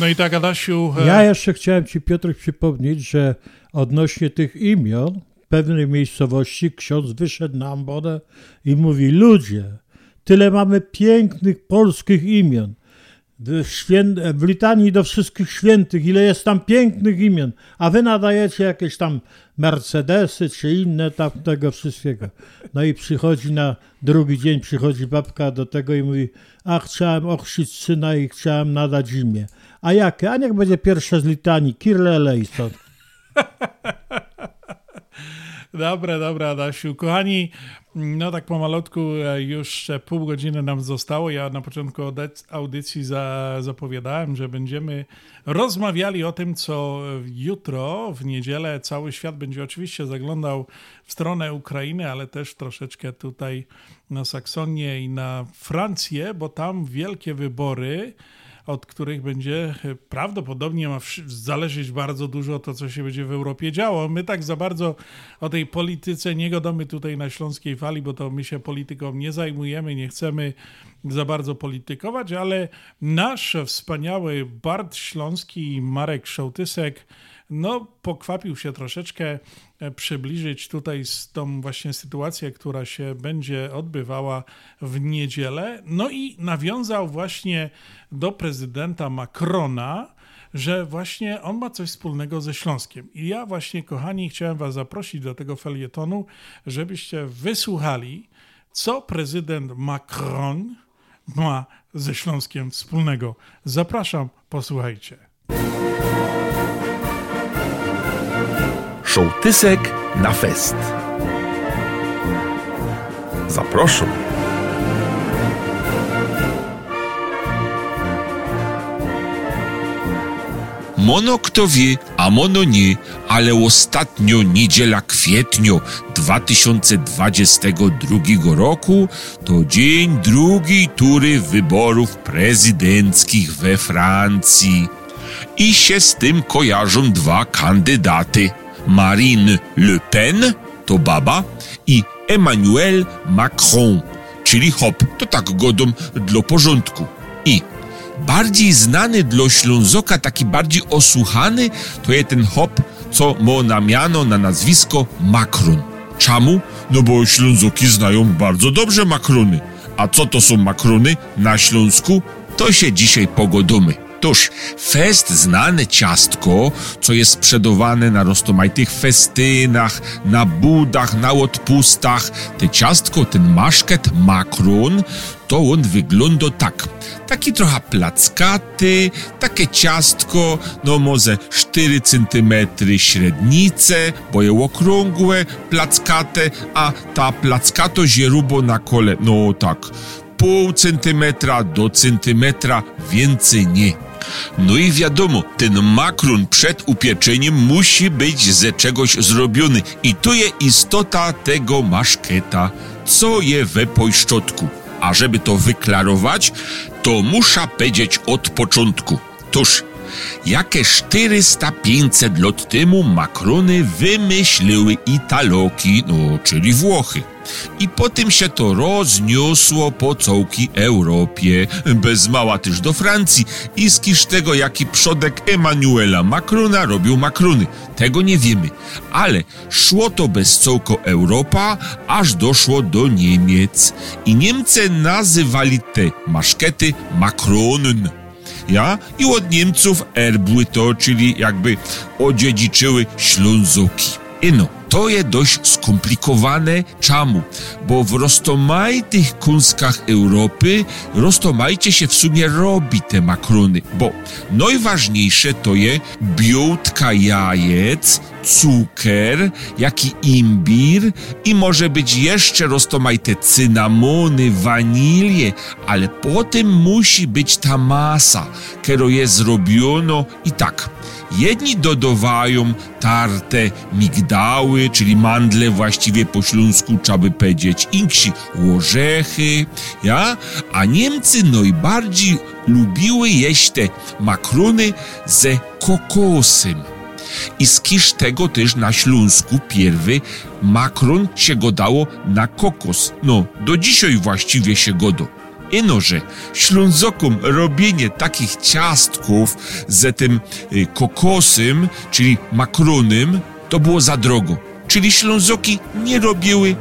No i tak, Adasiu. e, Ja jeszcze chciałem Ci, Piotr, przypomnieć, że odnośnie tych imion w pewnej miejscowości ksiądz wyszedł na ambonę i mówi: Ludzie, tyle mamy pięknych polskich imion. W, litanii do wszystkich świętych, ile jest tam pięknych imion, a wy nadajecie jakieś tam Mercedesy czy inne tam tego wszystkiego. No i przychodzi na drugi dzień, przychodzi babka do tego i mówi, a chciałem ochrzcić syna i chciałem nadać imię. A jakie? A niech będzie pierwsze z litanii, Kirle Lejson. Dobra, dobra, Adasiu. Kochani, no tak pomalutku e, już pół godziny nam zostało. Ja na początku audyc- audycji za, zapowiadałem, że będziemy rozmawiali o tym, co jutro, w niedzielę, cały świat będzie oczywiście zaglądał w stronę Ukrainy, ale też troszeczkę tutaj na Saksonię i na Francję, bo tam wielkie wybory od których będzie e, prawdopodobnie ma zależeć bardzo dużo to, co się będzie w Europie działo. My tak za bardzo o tej polityce nie gadamy tutaj na Śląskiej Fali, bo to my się polityką nie zajmujemy, nie chcemy za bardzo politykować, ale nasz wspaniały Bart Śląski i Marek Szołtysek no, pokwapił się troszeczkę przybliżyć tutaj z tą właśnie sytuację, która się będzie odbywała w niedzielę. No i nawiązał właśnie do prezydenta Macrona, że właśnie on ma coś wspólnego ze Śląskiem. I ja właśnie, kochani, chciałem was zaprosić do tego felietonu, żebyście wysłuchali, co prezydent Macron ma ze Śląskiem wspólnego. Zapraszam, posłuchajcie. Szołtysek na fest. Zaproszą. Mono kto wie, a mono nie, ale ostatnio niedziela kwietnio 2022 roku to dzień drugiej tury wyborów prezydenckich we Francji. I się z tym kojarzą dwa kandydaty. Marine Le Pen, to baba, i Emmanuel Macron, czyli hop, to tak godą dla porządku. I bardziej znany dla Ślązoka, taki bardziej osłuchany, to jest ten hop, co ma na miano, na nazwisko Macron. Czemu? No bo Ślązoki znają bardzo dobrze makrony. A co to są makrony na Śląsku? To się dzisiaj pogodomy. Toż fest znane ciastko, co jest sprzedawane na rozmaitych festynach, na budach, na odpustach. Te ciastko, ten maszket, makron, to on wygląda tak. Taki trochę plackaty, takie ciastko, no może 4 cm średnice, bo je okrągłe, plackate, a ta plackato źróbo na kole, no tak, pół centymetra do centymetra, więcej nie. No i wiadomo, ten makron przed upieczeniem musi być ze czegoś zrobiony. I tu jest istota tego maszketa, co je we pojszczotku. A żeby to wyklarować, to muszę powiedzieć od początku. Toż, jakie 400-500 lat temu makrony wymyśliły Italoki, no czyli Włochy. I potem się to rozniosło po całej Europie, bez mała też do Francji. I z tego, jaki przodek Emanuela Macrona robił makrony. Tego nie wiemy. Ale szło to bez całko Europa, aż doszło do Niemiec. I Niemcy nazywali te maszkety Makronen. Ja? I od Niemców erbły to, czyli jakby odziedziczyły Ślązoki. Ino, to jest dość skomplikowane. Czemu? Bo w roztomajtych kunskach Europy roztomajcie się w sumie robi te makrony, bo najważniejsze to je białtka jajec, cukier, jak i imbir i może być jeszcze roztomajte cynamony, wanilię, ale potem musi być ta masa, którą jest zrobiono i tak. Jedni dodawają tarte migdały, czyli mandle właściwie po śląsku trzeba by powiedzieć, inksi orzechy, ja? A Niemcy najbardziej lubiły jeść te makrony ze kokosem. I z kisz tego też na Śląsku pierwy makron się go dało na kokos. No, do dzisiaj właściwie się godo. Ino, że Ślązokom robienie takich ciastków ze tym y, kokosem, czyli makronem, to było za drogo. Czyli Ślązoki nie robiły,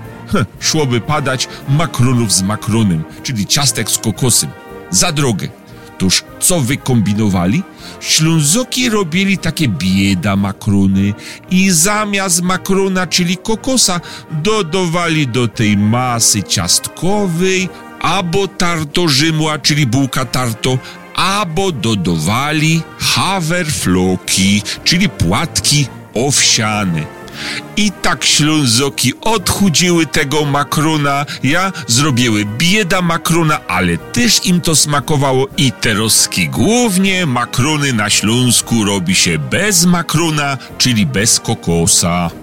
szłoby padać makronów z makronem, czyli ciastek z kokosem. Za drogę. Toż co wykombinowali? Ślązoki robili takie bieda makrony i zamiast makrona, czyli kokosa, dodawali do tej masy ciastkowej albo tarto rzymła, czyli bułka tarto, albo dodawali haverfloki, czyli płatki owsiane. I tak ślązoki odchudziły tego makrona, ja zrobiły bieda makrona, ale też im to smakowało i teroski głównie makrony na Śląsku robi się bez makrona, czyli bez kokosa.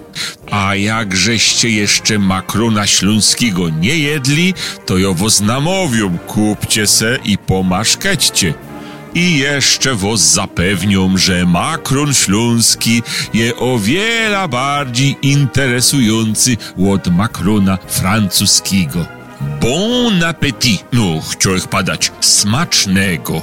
A jakżeście jeszcze makrona śląskiego nie jedli, to was namowią, kupcie se i pomaszkecie. I jeszcze was zapewnią, że makron śląski je o wiele bardziej interesujący od makrona francuskiego. Bon appetit! No, chciałem padać smacznego.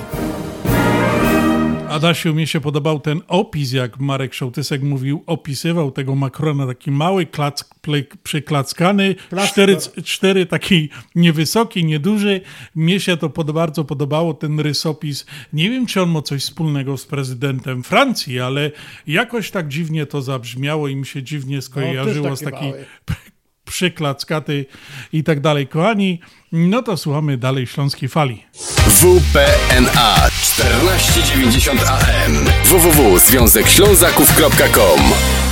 Adasiu, mi się podobał ten opis, jak Marek Szołtysek mówił, opisywał tego makrona, taki mały, klack, ple- przyklackany, cztery, cztery taki niewysoki, nieduży. Mnie się to pod, bardzo podobało, ten rysopis. Nie wiem, czy on ma coś wspólnego z prezydentem Francji, ale jakoś tak dziwnie to zabrzmiało i mi się dziwnie skojarzyło z taki taki mały. przyklackaty i tak dalej. Kochani, no to słuchamy dalej Śląskiej Fali. WPNA 1490 AM www.związekślązaków.com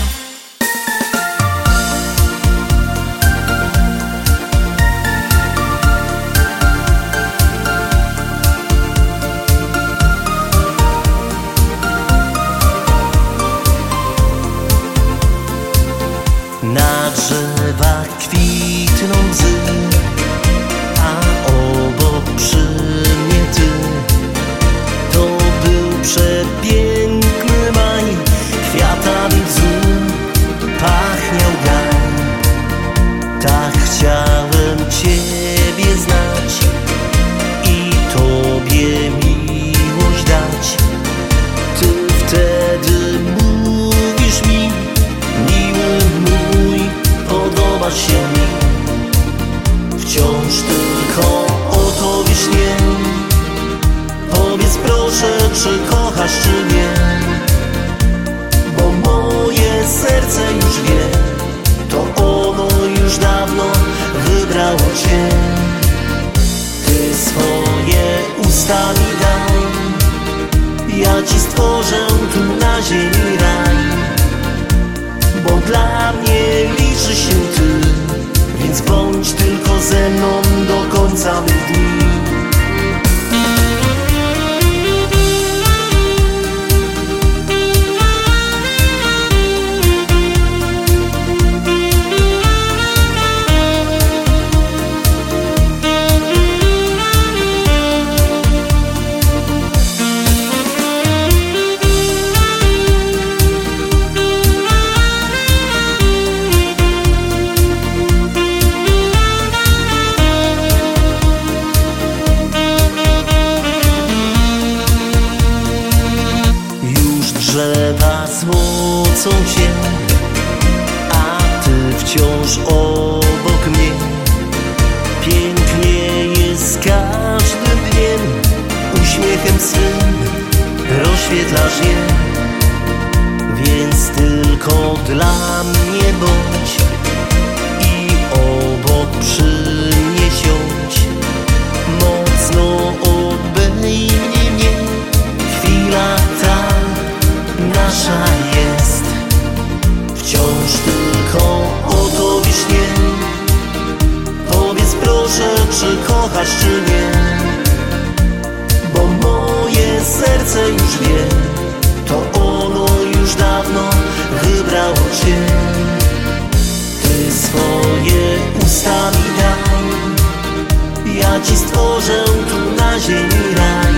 stworzę tu na ziemi raj.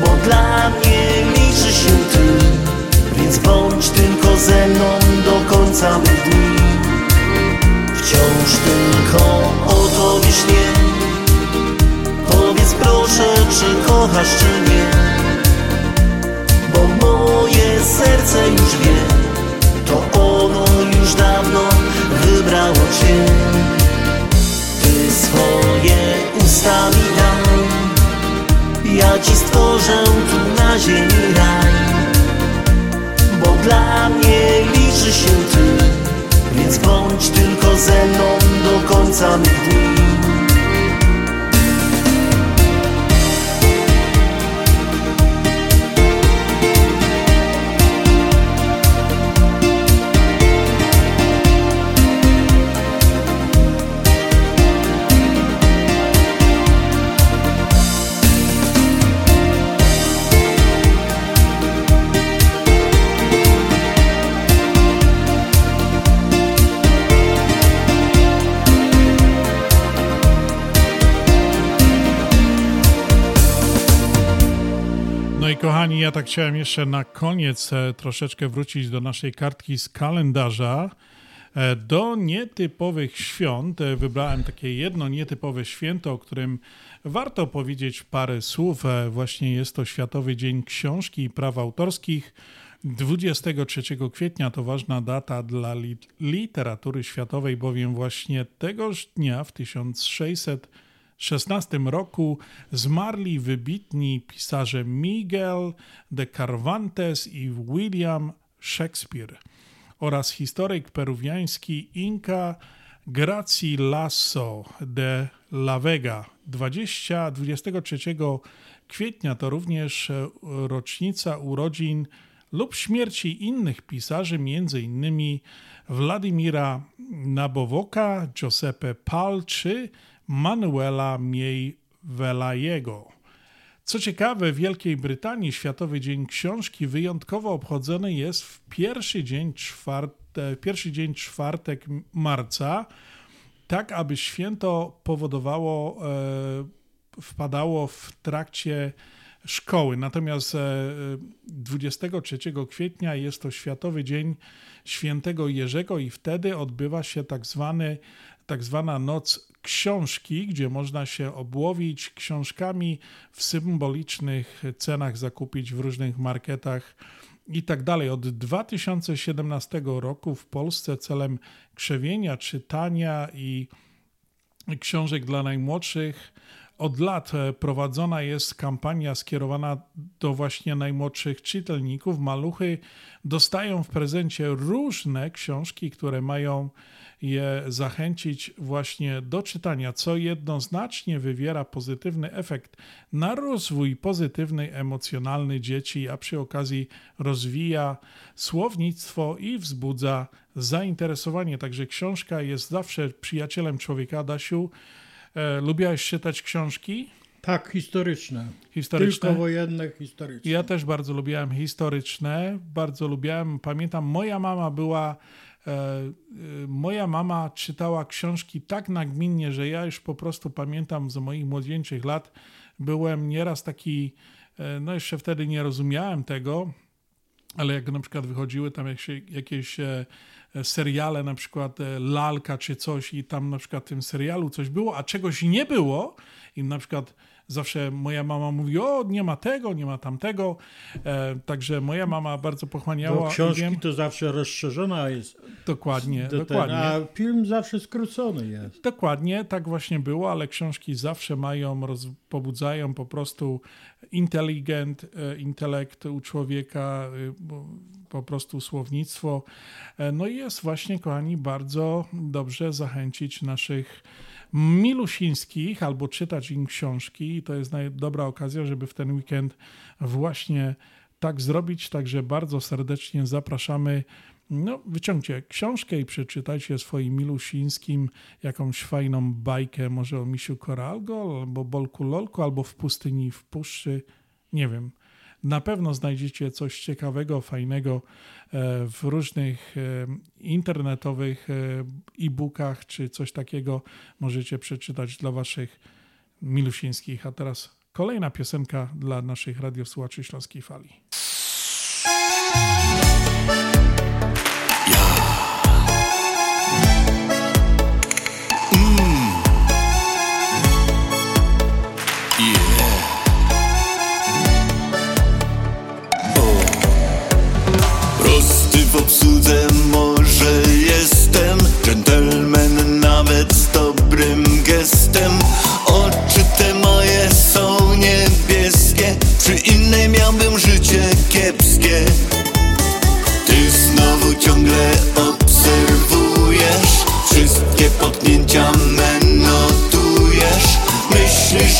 Bo dla mnie liczy się ty, więc bądź tylko ze mną do końca mych dni. Wciąż tylko o tobie śnię. Powiedz proszę, czy kochasz, czy nie. Bo moje serce już stworzę tu na ziemi raj. Bo dla mnie liczy się ty, więc bądź tylko ze mną do końca mych dni. Ja tak chciałem jeszcze na koniec e, troszeczkę wrócić do naszej kartki z kalendarza. E, Do nietypowych świąt e, wybrałem takie jedno nietypowe święto, o którym warto powiedzieć parę słów. Właśnie jest to Światowy Dzień Książki i Praw Autorskich. 23 kwietnia to ważna data dla li- literatury światowej, bowiem właśnie tegoż dnia w 1616 roku zmarli wybitni pisarze Miguel de Cervantes i William Shakespeare oraz historyk peruwiański Inca Garcilaso de la Vega. 20, 23 kwietnia to również rocznica urodzin lub śmierci innych pisarzy, m.in. Władimira Nabowoka, Giuseppe Pal czy Manuela Miej Velajego. Co ciekawe, w Wielkiej Brytanii Światowy Dzień Książki wyjątkowo obchodzony jest w pierwszy dzień, czwarte, pierwszy dzień czwartek marca, tak aby święto powodowało, e, wpadało w trakcie szkoły. Natomiast e, 23 kwietnia jest to Światowy Dzień Świętego Jerzego i wtedy odbywa się tak, zwany, tak zwana Noc Książki, gdzie można się obłowić książkami w symbolicznych cenach, zakupić w różnych marketach i tak dalej. Od 2017 roku w Polsce celem krzewienia, czytania i książek dla najmłodszych od lat prowadzona jest kampania skierowana do właśnie najmłodszych czytelników. Maluchy dostają w prezencie różne książki, które mają je zachęcić właśnie do czytania, co jednoznacznie wywiera pozytywny efekt na rozwój pozytywny, emocjonalny dzieci, a przy okazji rozwija słownictwo i wzbudza zainteresowanie. Także książka jest zawsze przyjacielem człowieka. Adasiu, e, lubiałeś czytać książki? Tak, historyczne. Historyczne? Tylko wojenne, historyczne. Ja też bardzo lubiałem historyczne, bardzo lubiałem, pamiętam, moja mama była, moja mama czytała książki tak nagminnie, że ja już po prostu pamiętam z moich młodzieńczych lat, byłem nieraz taki, e, no jeszcze wtedy nie rozumiałem tego, ale jak na przykład wychodziły tam jakieś, e, seriale, na przykład e, Lalka czy coś i tam na przykład w tym serialu coś było, a czegoś nie było i na przykład zawsze moja mama mówi, o nie ma tego, nie ma tamtego, e, także moja mama bardzo pochłaniała. Bo książki wiem- to zawsze rozszerzona jest Dokładnie, Do ten, dokładnie. a film zawsze skrócony jest. Dokładnie, tak właśnie było, ale książki zawsze mają, roz, pobudzają po prostu inteligent, e, intelekt u człowieka, e, po prostu słownictwo. E, No i jest właśnie, kochani, bardzo dobrze zachęcić naszych milusińskich albo czytać im książki. I to jest dobra okazja, żeby w ten weekend właśnie tak zrobić. Także bardzo serdecznie zapraszamy. No, wyciągcie książkę i przeczytajcie swoim milusińskim jakąś fajną bajkę, może o misiu Koralgo, albo Bolku Lolku, albo w pustyni w puszczy. Nie wiem. Na pewno znajdziecie coś ciekawego, fajnego e, w różnych e, internetowych e, e-bookach, czy coś takiego możecie przeczytać dla waszych milusińskich. A teraz kolejna piosenka dla naszych radiosłuchaczy Śląskiej Fali.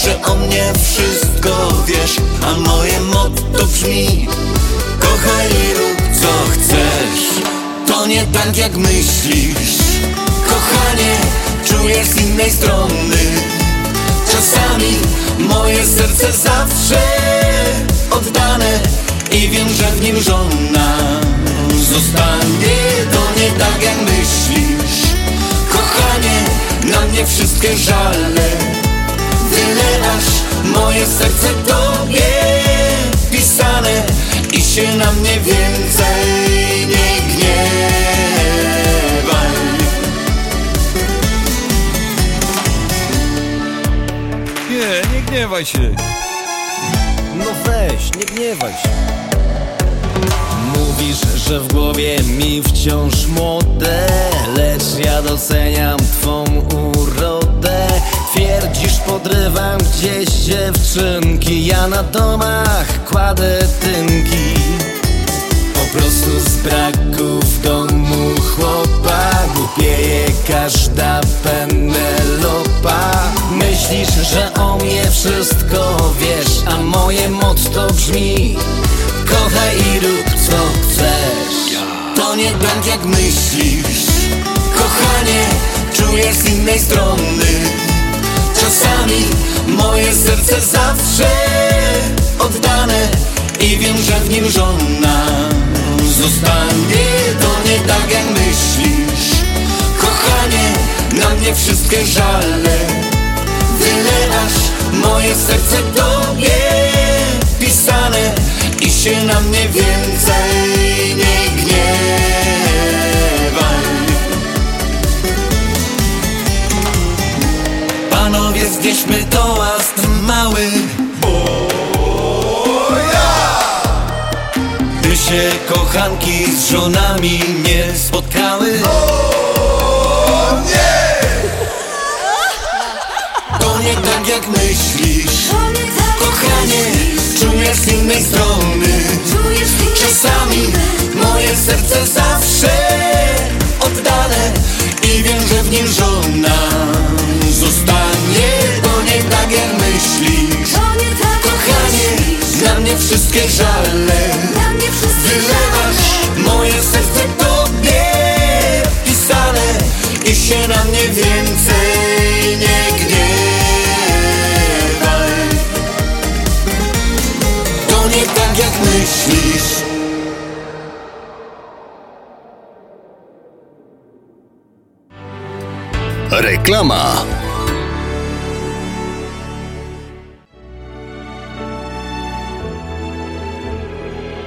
Że o mnie wszystko wiesz A moje motto brzmi Kochaj i rób co chcesz. To nie tak jak myślisz. Kochanie, czujesz z innej strony. Czasami moje serce zawsze oddane I wiem, że w nim żona zostanie. To nie tak jak myślisz. Kochanie, na mnie wszystkie żale Wylewasz moje serce tobie pisane I się na mnie więcej nie gniewaj Nie, nie gniewaj się. No weź, nie gniewaj się. Mówisz, że w głowie mi wciąż młode Lecz ja doceniam twą urodę Twierdzisz, podrywam gdzieś dziewczynki. Ja na domach kładę tynki. Po prostu z braku w domu chłopa Głupieje każda penelopa. Myślisz, że o mnie wszystko wiesz A moje motto brzmi. Kochaj i rób co chcesz. To nie tak jak myślisz. Kochanie, czujesz z innej strony Czasami moje serce zawsze oddane I wiem, że w nim żona zostanie. To nie tak jak myślisz Kochanie, na mnie wszystkie żale. Wylewasz moje serce tobie pisane I się na mnie więcej nie gniewaj Znieśmy toast mały. By się kochanki z żonami nie spotkały. To nie tak jak myślisz. Kochanie, czujesz z innej strony. Czasami moje serce zawsze oddane I wiem, że w nim żona zostanie nie tak jak myślisz? Kochanie, na mnie wszystkie żale. Wylewasz moje serce tobie. Pisane I się na mnie więcej nie gniewaj. To nie tak jak myślisz. Reklama.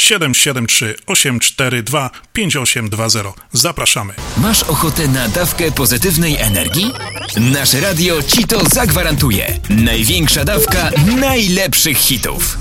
773 842 5820. Zapraszamy. Masz ochotę na dawkę pozytywnej energii? Nasze radio ci to zagwarantuje. Największa dawka najlepszych hitów.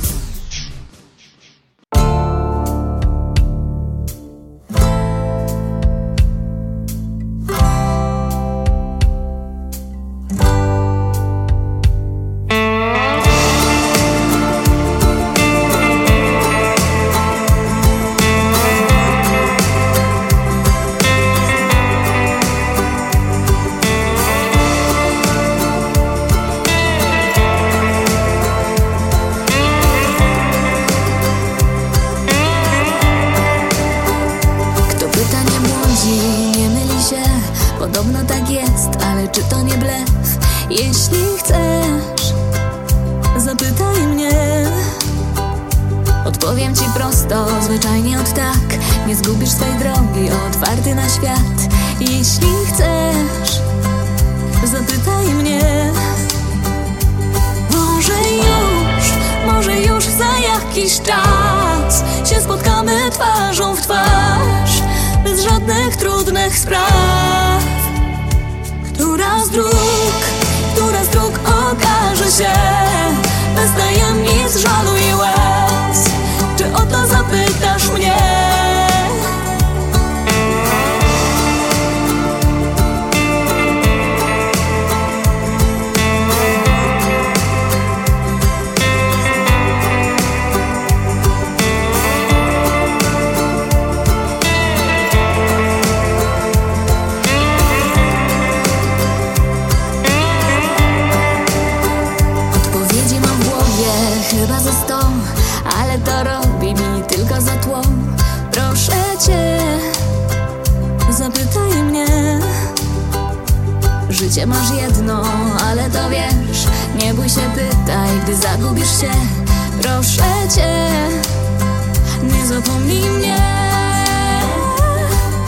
Prosto, zwyczajnie od tak. Nie zgubisz swej drogi, otwarty na świat. Jeśli chcesz, zapytaj mnie. Może już, może już za jakiś czas Się spotkamy twarzą w twarz Bez żadnych trudnych spraw. Która z dróg, która z dróg okaże się? Bez tajemnic, żalu i łez o to zapytasz mnie? Życie masz jedno, ale to wiesz Nie bój się, pytaj, gdy zagubisz się. Proszę cię, nie zapomnij mnie.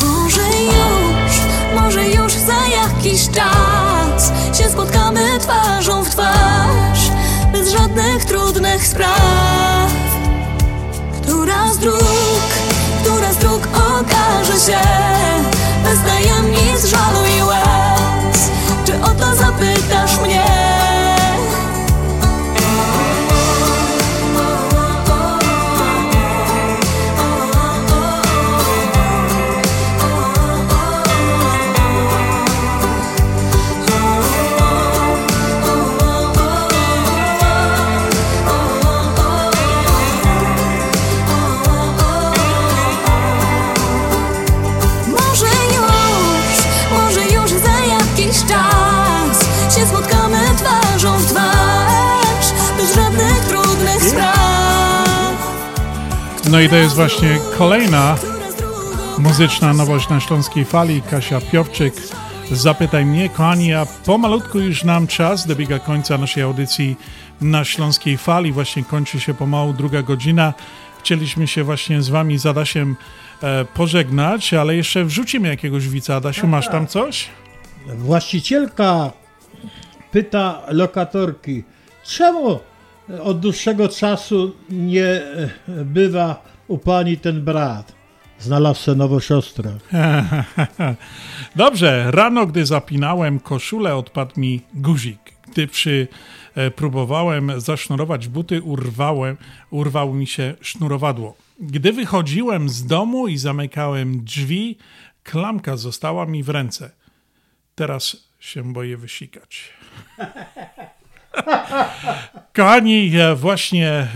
Może już, może już za jakiś czas Się spotkamy twarzą w twarz Bez żadnych trudnych spraw. Która z dróg, która z dróg okaże się Bez tajemnic, żalu i łez o to zapytasz mnie? No i to jest właśnie kolejna muzyczna nowość na Śląskiej Fali. Kasia Piowczyk, Zapytaj mnie. Kochani, a pomalutku już nam czas dobiega końca naszej audycji na Śląskiej Fali. Właśnie kończy się pomału druga godzina. Chcieliśmy się właśnie z wami, z Adasiem, e, pożegnać, ale jeszcze wrzucimy jakiegoś wica. Adasiu, masz tam coś? Właścicielka pyta lokatorki, czemu od dłuższego czasu nie e, bywa u pani ten brat? Znalazł se nową siostrę. Dobrze, rano, gdy zapinałem koszulę, odpadł mi guzik. Gdy przy e, próbowałem zasznurować buty, urwałem, urwał mi się sznurowadło. Gdy wychodziłem z domu i zamykałem drzwi, klamka została mi w ręce. Teraz się boję wysikać. Kochani, właśnie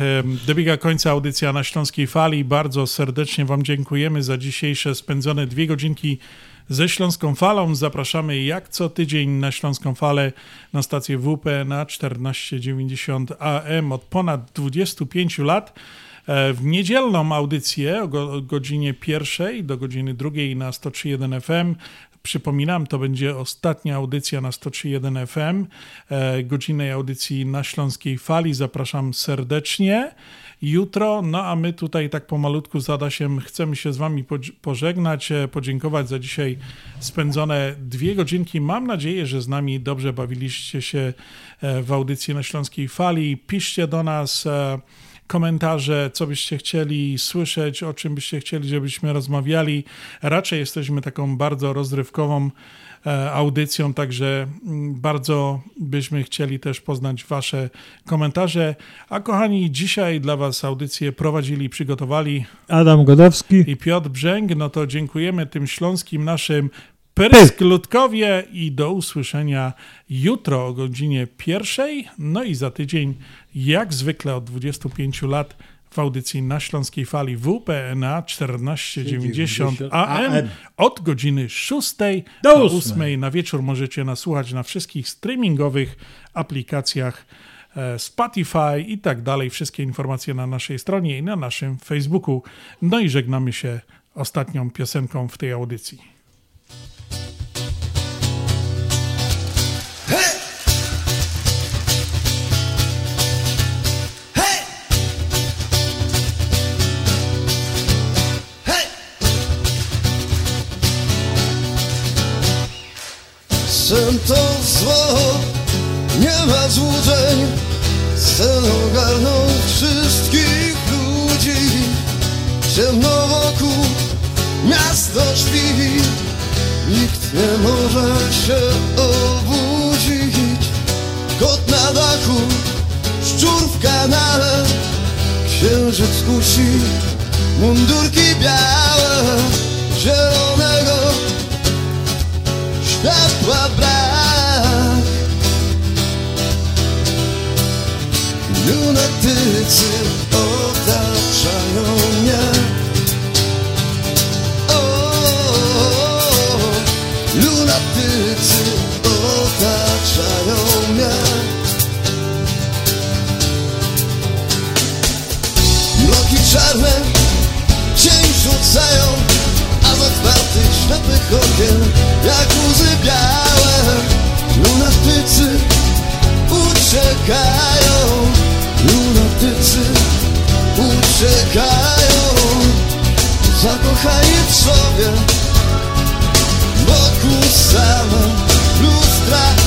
dobiega końca audycja na Śląskiej Fali. Bardzo serdecznie Wam dziękujemy za dzisiejsze spędzone dwie godzinki ze Śląską Falą. Zapraszamy jak co tydzień na Śląską Falę na stację WP na 1490 AM od ponad 25 lat. E, w niedzielną audycję o godzinie pierwszej do godziny drugiej na 103.1 FM Przypominam, to będzie ostatnia audycja na 103.1 FM, e, godzinnej audycji na Śląskiej Fali. Zapraszam serdecznie. Jutro, no a my tutaj tak pomalutku z Adasiem chcemy się z Wami pożegnać, e, podziękować za dzisiaj spędzone dwie godzinki. Mam nadzieję, że z nami dobrze bawiliście się e, w audycji na Śląskiej Fali. Piszcie do nas komentarze, co byście chcieli słyszeć, o czym byście chcieli, żebyśmy rozmawiali. Raczej jesteśmy taką bardzo rozrywkową e, audycją, także mm, bardzo byśmy chcieli też poznać Wasze komentarze. A kochani, dzisiaj dla Was audycję prowadzili, przygotowali Adam Godowski i Piotr Brzęk. No to dziękujemy tym śląskim naszym Pysk Ludkowie i do usłyszenia jutro o godzinie pierwszej. No i za tydzień, jak zwykle od 25 lat w audycji na Śląskiej Fali WPNA 1490 AM od godziny 6 do 8 na wieczór możecie nas słuchać na wszystkich streamingowych aplikacjach e, Spotify i tak dalej. Wszystkie informacje na naszej stronie i na naszym Facebooku. No i żegnamy się ostatnią piosenką w tej audycji. Sen to zło, nie ma złudzeń. Sen ogarnął wszystkich ludzi. Ciemno wokół, miasto śpi Nikt nie może się obudzić na dachu, szczur w kanale Księżyc kusi, mundurki białe Zielonego światła brak. Lunatycy ślepych okien jak łzy białe. Lunatycy uciekają. Lunatycy uciekają. Zakochani w sobie Wokół same lustra